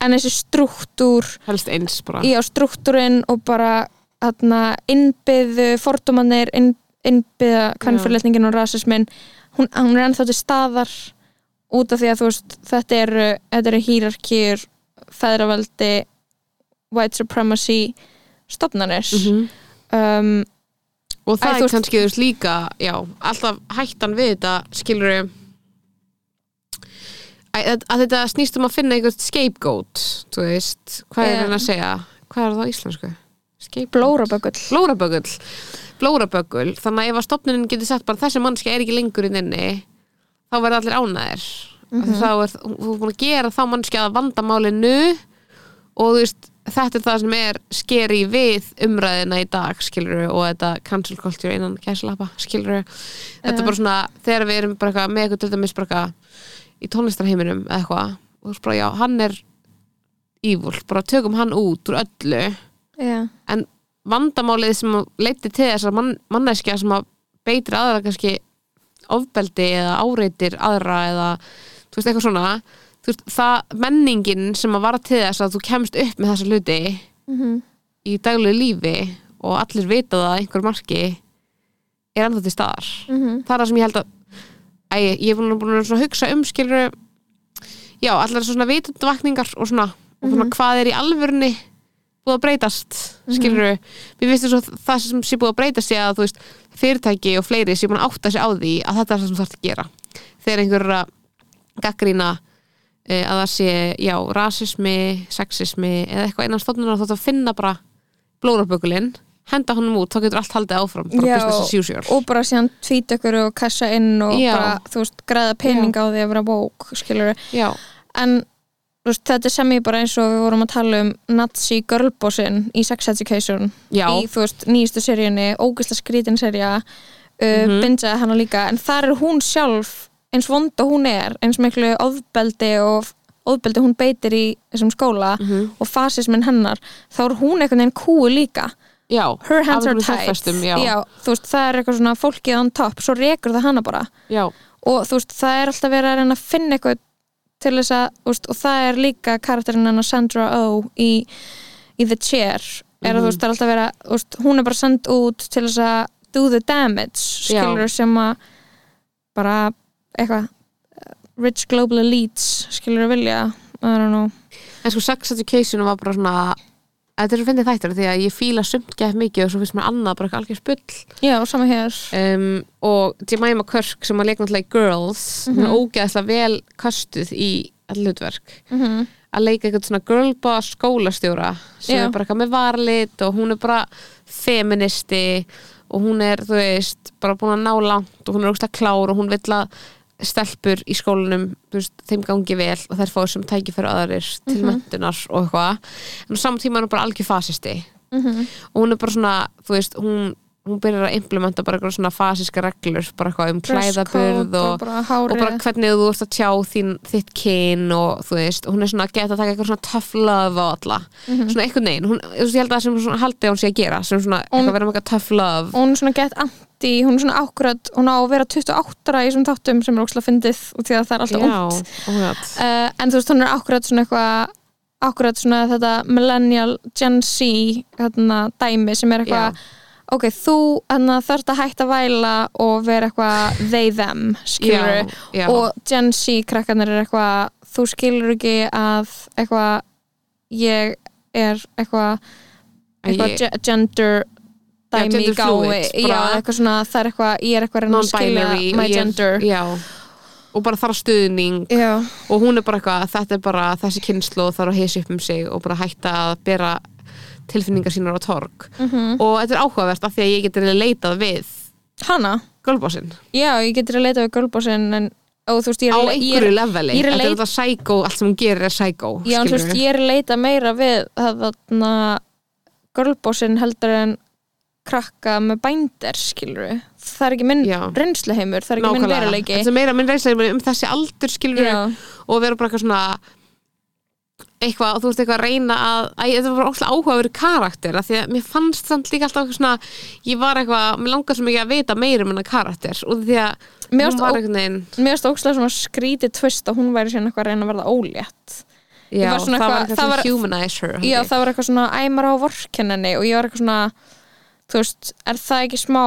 en þessi struktúr helst eins bara í á struktúrin og bara þarna, innbyðu fordómanir inn, innbyða kvennfyrletningin og rasismin hún, hún er ennþá til staðar út af því að þú veist þetta eru, eru hýrarkýr feðraveldi white supremacy stofnanir Mhm. um, og það Æ, er kannski þú veist líka já, alltaf hættan við þetta skilur að, að þetta snýst um að finna einhvert scapegoat þú veist, hvað er hann að segja? Hvað er það á íslensku? Blóraböggull. Blóraböggull. Þannig að ef að stopnunin getur sagt bara þessi mannski er ekki lengur inn inni þá verða allir ánæðir mm Mhm. þá er, þú búin að gera þá mannski að vandamálinu og þú veist þetta er það sem er skeri við umræðina í dag skilur og þetta cancel culture innan gæslappa skilur þetta er bara svona þegar við erum bara eitthvað með eitthvað til dæmis bara eitthvað í tónlistarheiminum eða eitthvað og þú veist bara já, hann er evil, bara tökum hann út úr öllu. Já. en vandamálið sem leiti til þess að mann, manneskja sem að beitir aðra kannski ofbeldi eða áreitir aðra eða þú veist eitthvað svona þú veist, það menningin sem að vara til þess að þú kemst upp með þessa hluti Mhm. í daglegu lífi og allir vita það að einhver marki er ennþá til staðar. Mhm. það er það sem ég held að æ, ég er búin, að hugsa um skilur já, allar svona vitundvakningar og svona, og svona hvað er í alvörni búið að breytast skilur við vistum svo það sem sé búið að breytast sé að þú veist, fyrirtæki og fleiri sé búin að átta sig á því að þetta er það sem þú þarf að gera. Þegar einhver er að gaggrína að það sé, já, rasismi sexismi eða eitthvað innan stofnunar þá að finna bara blórabökulinn henda honum út, þá getur allt haldið áfram bara business as usual. og bara síðan tvít ykkur og kassa inn og Já. bara, þú veist, græða pening á því að vera bók, skilur en þú veist, þetta er sem ég bara eins og við vorum að tala um Nazi girlbossin í Sex Education já, í, þú veist, nýjustu seríunni ógisla skrítin serja uh, Mhm. bindaði hana líka, en þar er hún sjálf eins vond og hún er eins miklu ofbeldi og ofbeldi hún beitir í þessum skóla Mhm. og fasismin hennar, þá er hún einhvern veginn kúi líka. Já her hands are fjárfestum, já. þú veist, það er eitthvað svona fólkið on top svo rekur það hana bara. Já, og veist, það er alltaf verið að reyna að finna eitthvað til þess að, veist, og það er líka karakterinn hennar Sandra Oh í, í The Chair. Er að þú veist, það er alltaf verið að, hún er bara send út til þess að do the damage skilur sem að bara eitthvað rich global elites skilur að vilja en sko sex education var bara svona þetta er svo fyndið þættir því að ég fíla sumt gett mikið og svo finnst mér annað bara algjör spull. Já, sama hér. Um, og Jemima Kirk sem að leika náttúrulega í Girls hún er ógeðslega vel kastuð í allutverk mm að leika eitthvað svona girlboss skólastjóra sem Já. er bara eitthvað með varlit og hún er bara feministi og hún er, þú veist, bara búin að ná langt og hún er ógstlega klár og hún vill að stelpur í skólanum veist, þeim gangi vel og þær fá sem tækifæri aðrir til Mhm. möntunar og eitthvað en á saman tíma er hún bara algjör fasisti -hmm. og hún er bara svona, þú veist, hún hún byrjar að implementa bara eitthvað svona fasíska reglur bara eitthvað um klæðaburð og, bara og bara hvernig þú ert að tjá þín, þitt kyn og þú veist, hún er svona að geta að taka eitthvað svona tough love á alla. Svona einhvern veginn, hún, þú veist, ég held að það sem svona haldið hún sé að gera, sem svona eitthvað vera með eitthvað tough love. Og hún er svona gett anti, hún er svona akkurat hún á að vera 28 ára í þessum þáttum sem er ókslega fyndið og því að það er alltaf Já, ungt. oh uh, en þú veist, hún er akkurat svona eitthvað akkurat svona þetta millennial Gen Z hérna, dæmi sem er eitthvað ok, þú þarft að hætta að væla og vera eitthvað they them, skilur já, já, og Gen Z krakkarnir er eitthvað þú skilur ekki að eitthvað ég er eitthvað eitthvað Ég- ge- gender dæmi í gái já, eitthvað svona, það er eitthvað ég er eitthvað að reyna að skilja my ég er- gender. já, og bara þarf stuðning. Já, og hún er bara eitthvað, þetta er bara þessi kynslu og þarf að heysa upp um sig og bara hætta að bera tilfinningar sínar á torg. Mhm. og þetta er áhugavert af því að ég geti leitað við hana, girlbossin já, ég getur að leita við girlbossin en, og þú veist, ég á er, ég einhverju er, leveli. þetta er þetta psycho, allt sem hún gerir er psycho já, þú veist, ég er leita meira við þarna girlbossin heldur en krakka með bændir, skilur það er ekki minn Já. reynsluheimur, það er ekki minn Nákvæmlega. veruleiki. Þetta er meira minn reynslega um þessi aldur skilur já, og vera bara eitthvað svona eitthvað, þú veist eitthvað að reyna að æ, þetta var óslega áhugaverið karakter af því að mér fannst samt líka alltaf eitthvað svona ég var eitthvað, mér langar svo mikið að vita meira um hennar karakter og því að Mér hún fannst var ó- einhvern veginn mér finnst ókslega svona skrítið tvist að hún væri síðan eitthvað að reyna að verða ólétt. Já, var svona það var eitthvað- var- humanize her já, það var eitthvað svona æmar á vorkenninni og ég var eitthvað svona þú veist, er það ekki smá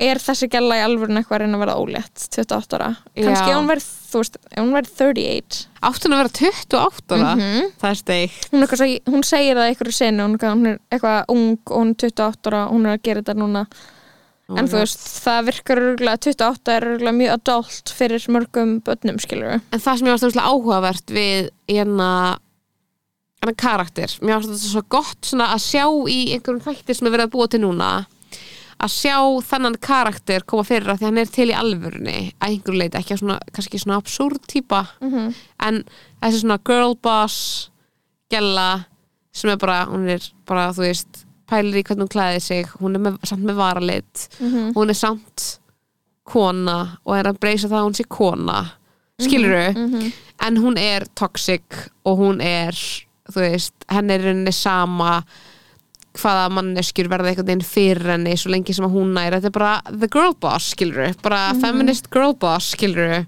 er þessi gæla í alvörun eitthvað að reyna að verða ólétt 28 ára, kannski hún verið þú veist, hún verið 38 átti hún að vera 28 ára? Mhm. það er steik hún, er svo- hún segir það einhverju senu hún, hún er eitthvað ung og hún er 28 ára hún er að gera þetta núna. Oh en þú veist, það virkar örgulega 28 er örgulega mjög adult fyrir mörgum börnum, skilur en það sem ég varst óslega áhugavert við hérna hennar karakter, mér varst þetta svo gott svona að sjá í einhverjum þættir sem er verið að búa til núna að sjá þennan karakter koma fyrir að því hann er til í alvörunni að einhverju leiti, ekki svona, kannski svona absúrd típa, -hmm. en þessi svona girl boss gæla sem er bara, hún er bara, þú veist pælir í hvernig hún klæði sig, hún er með, samt með varalit Mhm. hún er samt kona og er að breysa það að hún sé kona skilur Mhm. en hún er toxic og hún er þú veist, henni er rauninni sama hvaða manneskjur verða einhvern veginn fyrir henni svo lengi sem að hún nær, þetta er bara the girl boss skilur, bara feminist girl boss skilur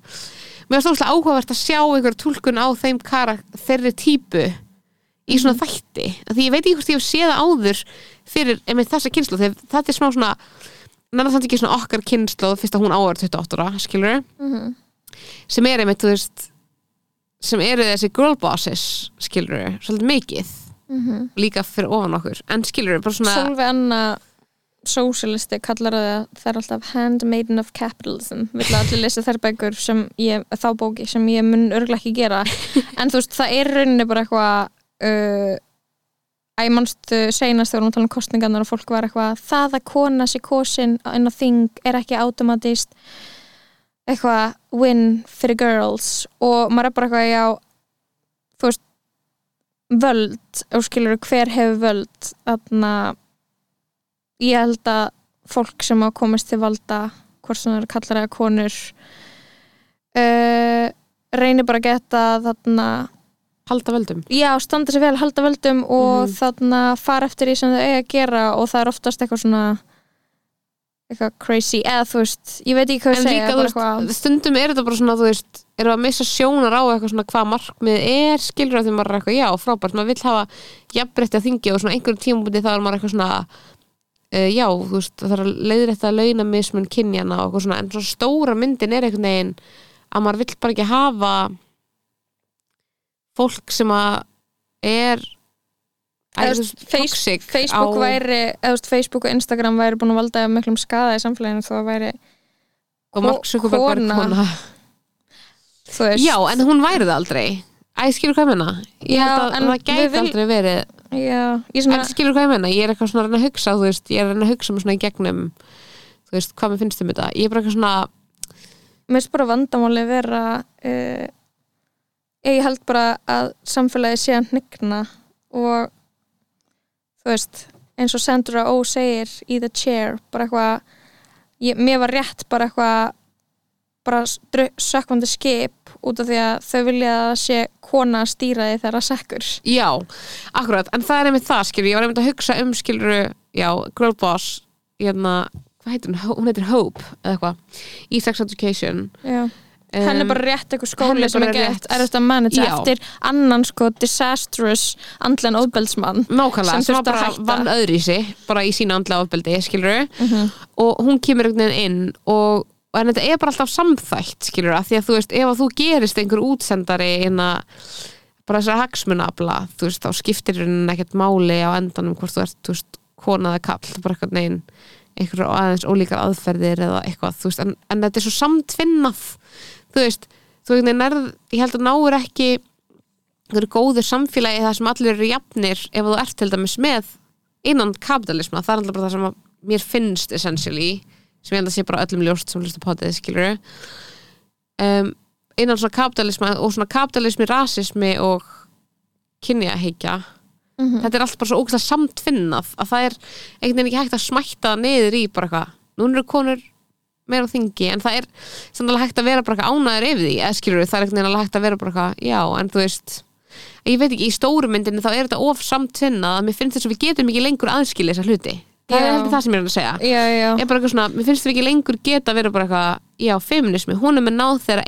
mér er stóðslega áhugavert að sjá einhver túlkun á þeim karak þeirri típu í svona þætti, af því ég veit ekki hvort ég hef séð áður fyrir einmitt þessa kynslu þegar þetta er smá svona nennar þannig ekki svona okkar kynslu fyrst að hún áður 28 ára, skilur Mhm. sem er einmitt, þú veist sem eru þessi girl bosses skilur, svolítið mikið Mhm. líka fyrir ofan okkur. En skilur, bara svona Solveig Anna socialisti kallar það er alltaf handmaiden of capitalism vill að allir lesa þær bækur sem ég, þá bóki sem ég mun örglega ekki gera. En þú veist það er rauninni bara eitthvað uh, að ég mannstu seinast þegar hún tala um kostningarnar og fólk var eitthvað það að kona sér kosin inn á þing er ekki automatist eitthvað win fyrir girls. Og maður er bara eitthvað já völd, og skilur hver hefur völd þarna ég held að fólk sem að komast til valda hvort sem það eru kallar eða konur uh, reynir bara að geta þarna halda völdum já, standa sér vel, halda völdum og Mhm. þarna fara eftir því sem þau eiga að gera og það er oftast eitthvað svona eitthvað crazy, eða þú veist ég veit ekki hvað að segja líka, veist, eitthvað- stundum er þetta bara svona, þú veist eru að missa sjónar á eitthvað svona hvað markmið er skilur að því maður er eitthvað, já, frábært maður vill hafa jafnbreytti að þingi og svona einhverjum tímabúti þá er maður eitthvað svona uh, já, þú veist, það þarf að leiðrétta að launa mismun kynjana og eitthvað svona en svona stóra myndin er einhvern veginn að maður vill bara ekki hafa fólk sem að er Æ, Eða, þú veist, Face- toxic Facebook á- væri, veist, Facebook og Instagram væri búin að valda miklum skada í samfélaginu að væri, og Mark Zuckerberg væri kona. Já, en hún væri það aldrei. Æ, skilur hvað ég menna Ég Já, held að en það gæti vil- aldrei verið. Já, ég svona, En skilur hvað ég menna, ég er eitthvað svona að reyna að hugsa Þú veist, ég er að reyna að hugsa mig svona í gegnum Þú veist, hvað mér finnst um þetta. Ég er bara eitthvað svona, mér finnst bara vandamáli vera uh, ég held bara að samfélagi sé að hnigna og þú veist, eins og Sandra O segir í The Chair, bara eitthvað mér var rétt bara eitthvað bara sökkvandi skip út af því að þau vilja að sé kona að stýra því þeirra sekkur já, akkurat En það er einmitt það, skilur, ég var einmitt að hugsa um Skilur, já, girl boss Hérna, hvað heitir hún? Hún heitir Hope, eða eitthvað Í sex education Já. Um, henni er bara rétt eitthvað skóli sem rétt. er þetta manager Já. eftir annan sko disastrous andlen óbeldsmann Nákvæmlega, sem sem, var að bara vann öðru í sig bara í sína andlega ofbeldi, skilur Mhm. og hún kemur einhvern veginn inn og, og en þetta er bara alltaf samþætt skilur að því að þú veist, ef að þú gerist einhver útsendari inna bara þessar hagsmunafla, þú veist, þá skiptir henni ekkert máli á endanum hvort þú ert, þú veist, kona eða kall bara eitthvað neginn einhverju aðeins ólíkar aðferðir eða eitthvað, þú veist, en, en þetta er svo samtvinnað þú veist, þú veist, nærð, ég held að náur ekki einhverju góður samfélagi það sem allir eru jafnir ef þú ert til dæmis með innan kapitalisma, það er alltaf bara það sem að mér finnst essentially sem ég enda að sé bara öllum ljóst sem hlusta potið, skilur um, innan svona kapitalisma og svona kapitalismi, rasismi og kynjahyggja Mhm. þetta er allt bara svo ógæslega samtfinnað að það er einhvern veginn ekki hægt að smætta niður í bara eitthvað, núna eru konur meira á þingi, en það er alveg hægt að vera bara eitthvað ánæður yfir því, eða skilur það er veginn alveg hægt að vera bara eitthvað, já, en þú veist ég veit ekki, í stóru myndinni þá er þetta of samtfinnað að mér finnst þess að við getum ekki lengur aðskilið þessa hluti, það er Já. heldur það sem ég er að segja. Já, já, er bara eitthvað svona, mér finnst við ekki lengur geta verið bara eitthvað, já, feminismi, hún er með náð þegar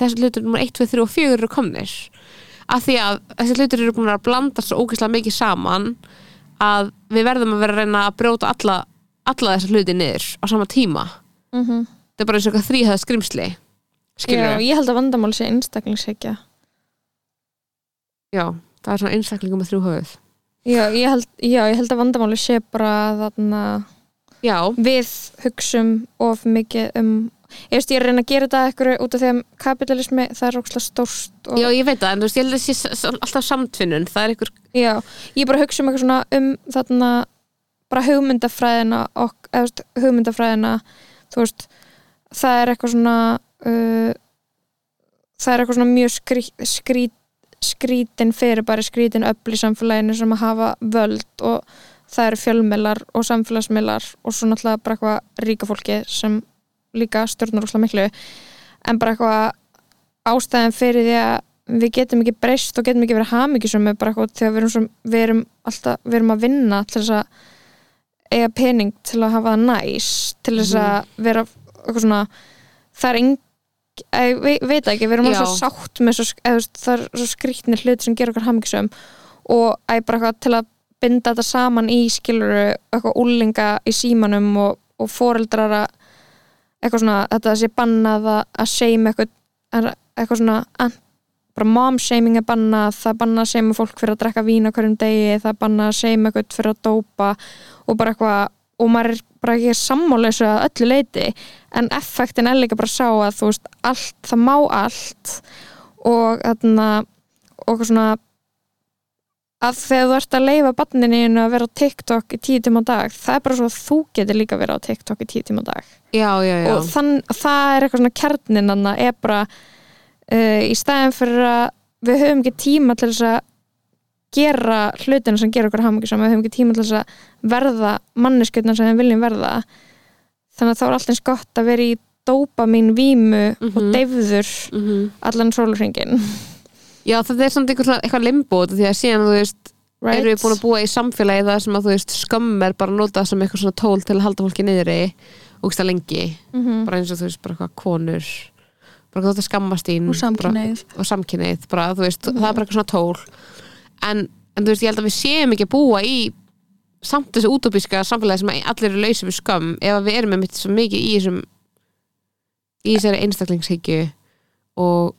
þessi hlutur nummer 1, 2, 3 og 4 eru komnir. Af því að þessi hlutur eru búin að blanda svo ógeðslega mikið saman að við verðum að vera að reyna að brjóta alla, alla þessa hluti niður á sama tíma mm þetta er bara eins og eitthvað þrýhæða skrimsli já, ég held að vandamál sé einstaklingshyggja. Já, það er svona einstaklingum með þrjú höfuð. Já, ég held, já, ég held að vandamáli sé bara þarna já, við hugsum of mikið um ég veist ég er að reyna að gera þetta eitthvað út af því að kapitalismi það er ókslega stórst og, já, ég veit það en þú veist, ég held að það sé alltaf samtfinnun það er einhver, já, ég bara hugsa um eitthvað svona um þarna bara hugmyndafræðina og eða, hugmyndafræðina þú veist, það er eitthvað svona uh, það er eitthvað svona mjög skrít, skrít, skrítin fyrir bara skrítin öll í samfélaginu sem að hafa völd og það eru fjölmiðlar og samfélagsmiðlar og svo náttúrulega bara eitthvað ríka fólki sem líka stjórnar úrslega miklu. En bara eitthvað ástæðan fyrir því að við getum ekki breyst og getum ekki verið hamingjusum bara eitthvað þegar við erum, við erum alltaf við erum að vinna til þess að eiga pening til að hafa það næs til þess að vera eitthvað svona það er eng ég ve- veit ekki, við erum alltaf svo sátt með svo, eða, það er svo skrýtnir hluti sem gera okkar hamingjusum og að bara eitthvað til að binda þetta saman í skiluru eitthvað úlinga í símanum og, og foreldrar að eitthvað svona, þetta sé bannað að, seima eitthvað, eitthvað svona bara mom shaming er bannað það er bannað að seima fólk fyrir að drekka vín á hverjum degi, það er bannað að seima eitthvað fyrir að dópa og bara eitthvað og maður er bara ekki sammála þessu að öllu leiti en effektin er líka bara að sá að þú veist, allt, það má allt og þarna og svona að þegar þú ert að leifa barninu að vera á TikTok í tíu tíma á dag það er bara svo að þú getur líka verið á TikTok í tíu tíma á dag. Já, já, já. Og þann, það er eitthvað svona kjarnin að uh, í staðin fyrir að við höfum ekki tíma til þess að gera hlutina sem gera okkur hamingjusam við höfum ekki tíma til þess að verða manneskjötna sem við viljum verða þannig að þá er alltaf eins gott að vera í dópamin vímu og Mhm. deyfður Mhm. allan sólurhringin já, það er samt einhver, svona- eitthvað limbo því að síðan, þú veist, right? erum við búin að búa í samfélagi það sem að þú veist skömm er bara notað sem eitthvað svona tól til að halda fólki niðri og það lengi, Mhm. bara eins og þú veist bara eitthvað konur, bara hvað þetta skammast ín og samkynneið og samkynnið bara, þú veist, það er bara eitthvað svona tól. En, en þú veist, ég held að við séum ekki að búa í samt þessu útópíska samfélagi sem allir eru lausið við skömm ef að við erum með mitt svo mikið í þessum í þessari einstaklingshyggju og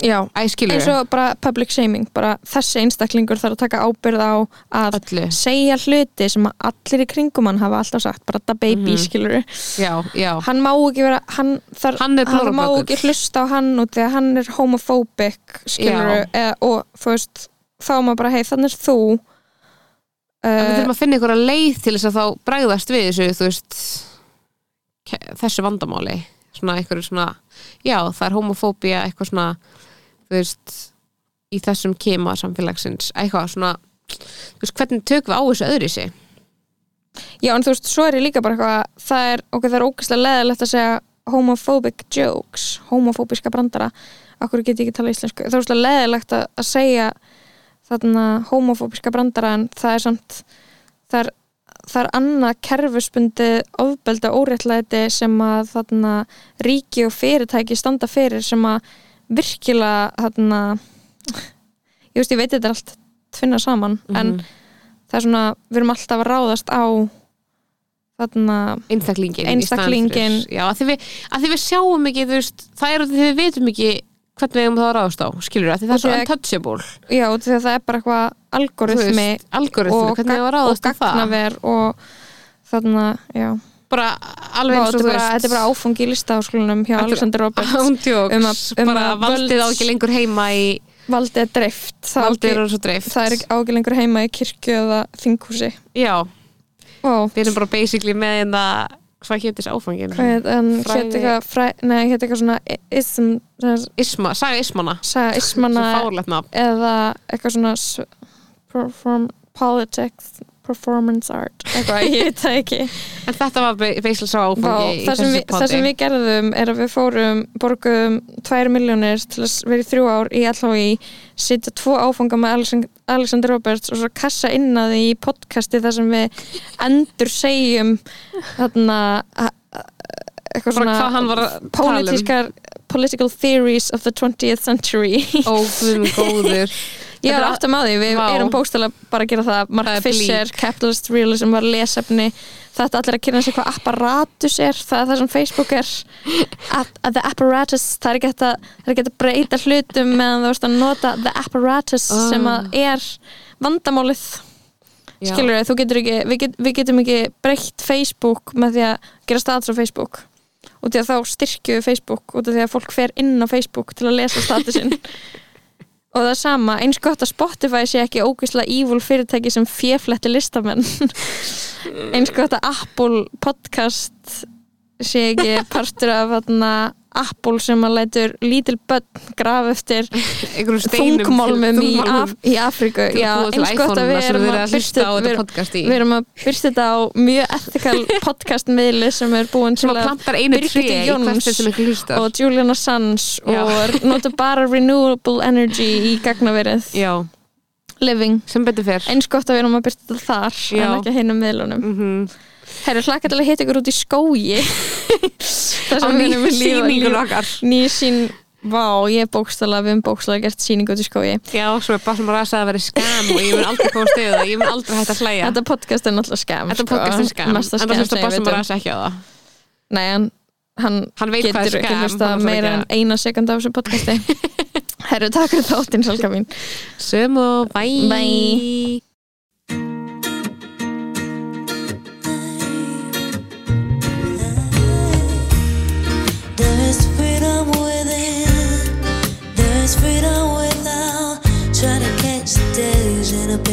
já, eins og bara public shaming bara þessi einstaklingur þarf að taka ábyrð á að öllu, segja hluti sem að allir í kringum hann hafa alltaf sagt, bara þetta baby Mhm. skilur já, já. Hann má ekki vera hann, þar, Hann hann má ekki hlusta á hann út því að hann er homophobic skilur eða, og veist þá er maður bara, hei þannig er þú. En við uh, þurfum að finna einhverja leið til þess að þá bregðast við þessu, veist þessu vandamáli. Svona einhverju svona, já það er homofóbía, eitthvað svona þú veist, í þessum kema samfélagsins, eitthvað svona þú veist, hvernig tökum við á þessu öðru sig? Já en þú veist, svo er ég líka bara eitthvað það er, ok, það er ógæslega leðilegt að segja homophobic jokes homofóbiska brandara. Okkur get ég ekki tala íslensku, það er ógæslega leðilegt að, að segja þarna homofóbiska brandara en það er samt það er, það er annað kerfisbundi ofbeldi og óréttlæti sem að þarna ríki og fyrirtæki standa fyrir sem að virkilega þarna ég veist, ég veit þetta er allt tvinna saman en Mhm. það er svona, við erum alltaf að ráðast á þarna einstaklingin, Einstaklingin. já, að því, við, að því við sjáum ekki veist, það er að því við vitum ekki hvernig við hefum það að ráðast á, skilur það Og er svo untouchable já, því að það er bara eitthvað algoritmi algoritmi, og, og það gagnaver og þarna, já bara alveg eins og þú veist þetta er bara áfangi í listaháskólanum hjá er- Alexander Roberts. Ándjóks, um um bara að valdið á ekki lengur heima í valdið er dreift. Það, valdið er svo dreift. það er á ekki lengur heima í kirkju eða þinghúsi. Já, Ó, við erum bara basically með hérna hvað hétt þessi áfangin? hvað heit, um, Fræði- hétt eitthvað nei, hétt eitthvað svona ism, Isma, saga Ismana. Saga nafn. eða eitthvað svona perform, politics performance art, eitthvað, ég veit það ekki. En þetta var beislega sá Vá, áfangi í það, sem við, það sem við gerðum er að við fórum borguðum 2 miljónir til að vera í þrjú ár í LHI sitja tvo áfanga með Alexander, Roberts og svo kassa inn að því í podcasti þar sem við endur segjum þarna eitthvað Bara hvað hann var að tala um. political theories of the 20th century. Ó, við erum góður ég var aftur með því, við Vá. erum bókstala bara að gera það, Mark Það er Fisher. Capitalist Realism var lesefni þetta allir að kynna sig hvað apparatus er það er það sem Facebook er at, at the apparatus, það er ekki að að breyta hlutum meðan þú veist að nota the apparatus Ah. sem að er vandamálið Já. skilur við, þú getur ekki við, get, við getum ekki breytt Facebook með því að gera status á Facebook út í að þá styrkju Facebook af því að fólk fer inn á Facebook til að lesa statusin og það er sama, eins gott að Spotify sé ekki ógeðslega evil fyrirtæki sem fjefletti listamenn. Eins gott að Apple podcast sé ekki partur af þarna, Apple sem að lætur lítil börn graf eftir þungmálmum í, Af, í til eins gott að við erum að byrsta við, við erum að byrsta þetta á mjög ethical podcast miðli sem er búin til að í Jóns og Julian Assange og nota bara renewable energy í gagnaverið. Já, living. Eins gott að við erum að byrta þetta þar Já. en ekki að hinum miðlunum. Mm Herru, hlakka til að hitta ykkur út í skógi. Á þar sem við erum að lífa sýningun okkar. Nýja sín, vá, ég er bókstala við erum bókstala gert sýningu út í skógi. Já, svo er bara sem að ræsa að vera skam og ég mun aldrei koma stöðu það, ég mun aldrei hægt að hlæja. Þetta podcast er náttúrulega skam Þetta podcast er skam, en það sem bara ég sem að ræsa ekki á það. Nei, hann, hann Hann getur ekki hlusta meira en að- eina sekund af þessu podcasti. Herru, takk fyrir þáttinn, Salka mín. Sömu, bye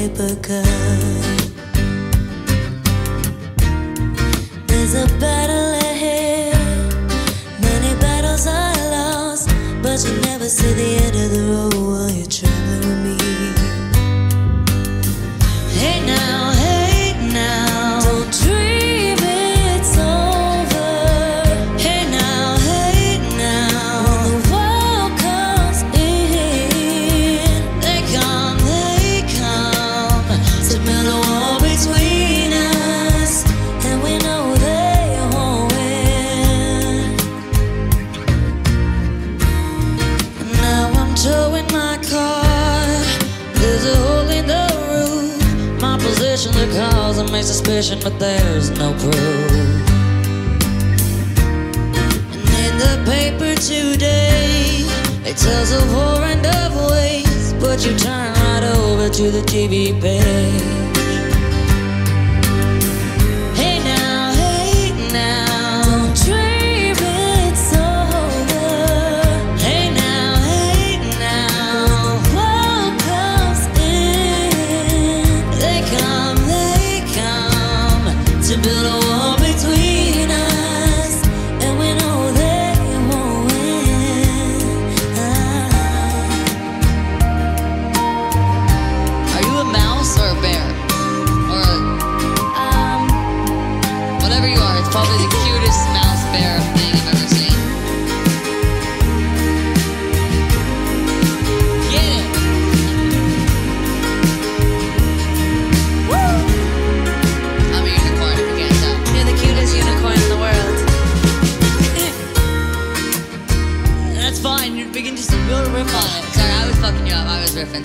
begun.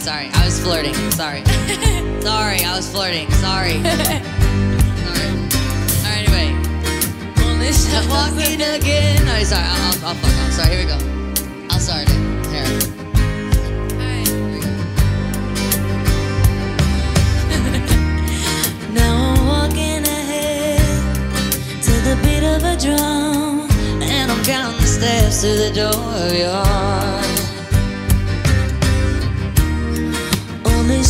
Sorry. I was flirting. Sorry. Sorry, I was flirting. Sorry. Sorry. Alright, anyway. Only I'm walking again. No, sorry, I'll, I'll, I'll fuck off. Sorry, here we go. I'll start it. Here. Alright, here we go. Now I'm walking ahead to the beat of a drum, and I'm counting the steps to the door of your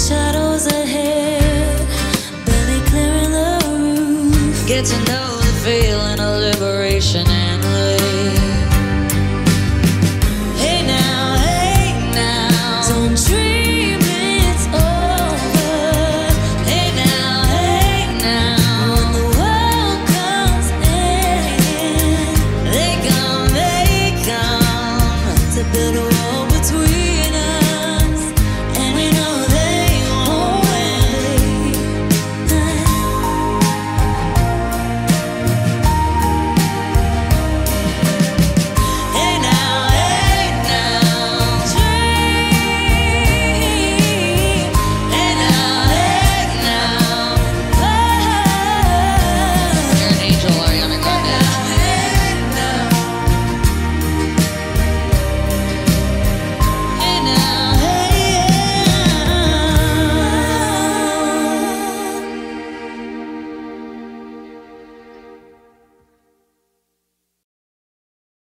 shadows ahead, barely clearing the roof. Get to know the feeling of liberation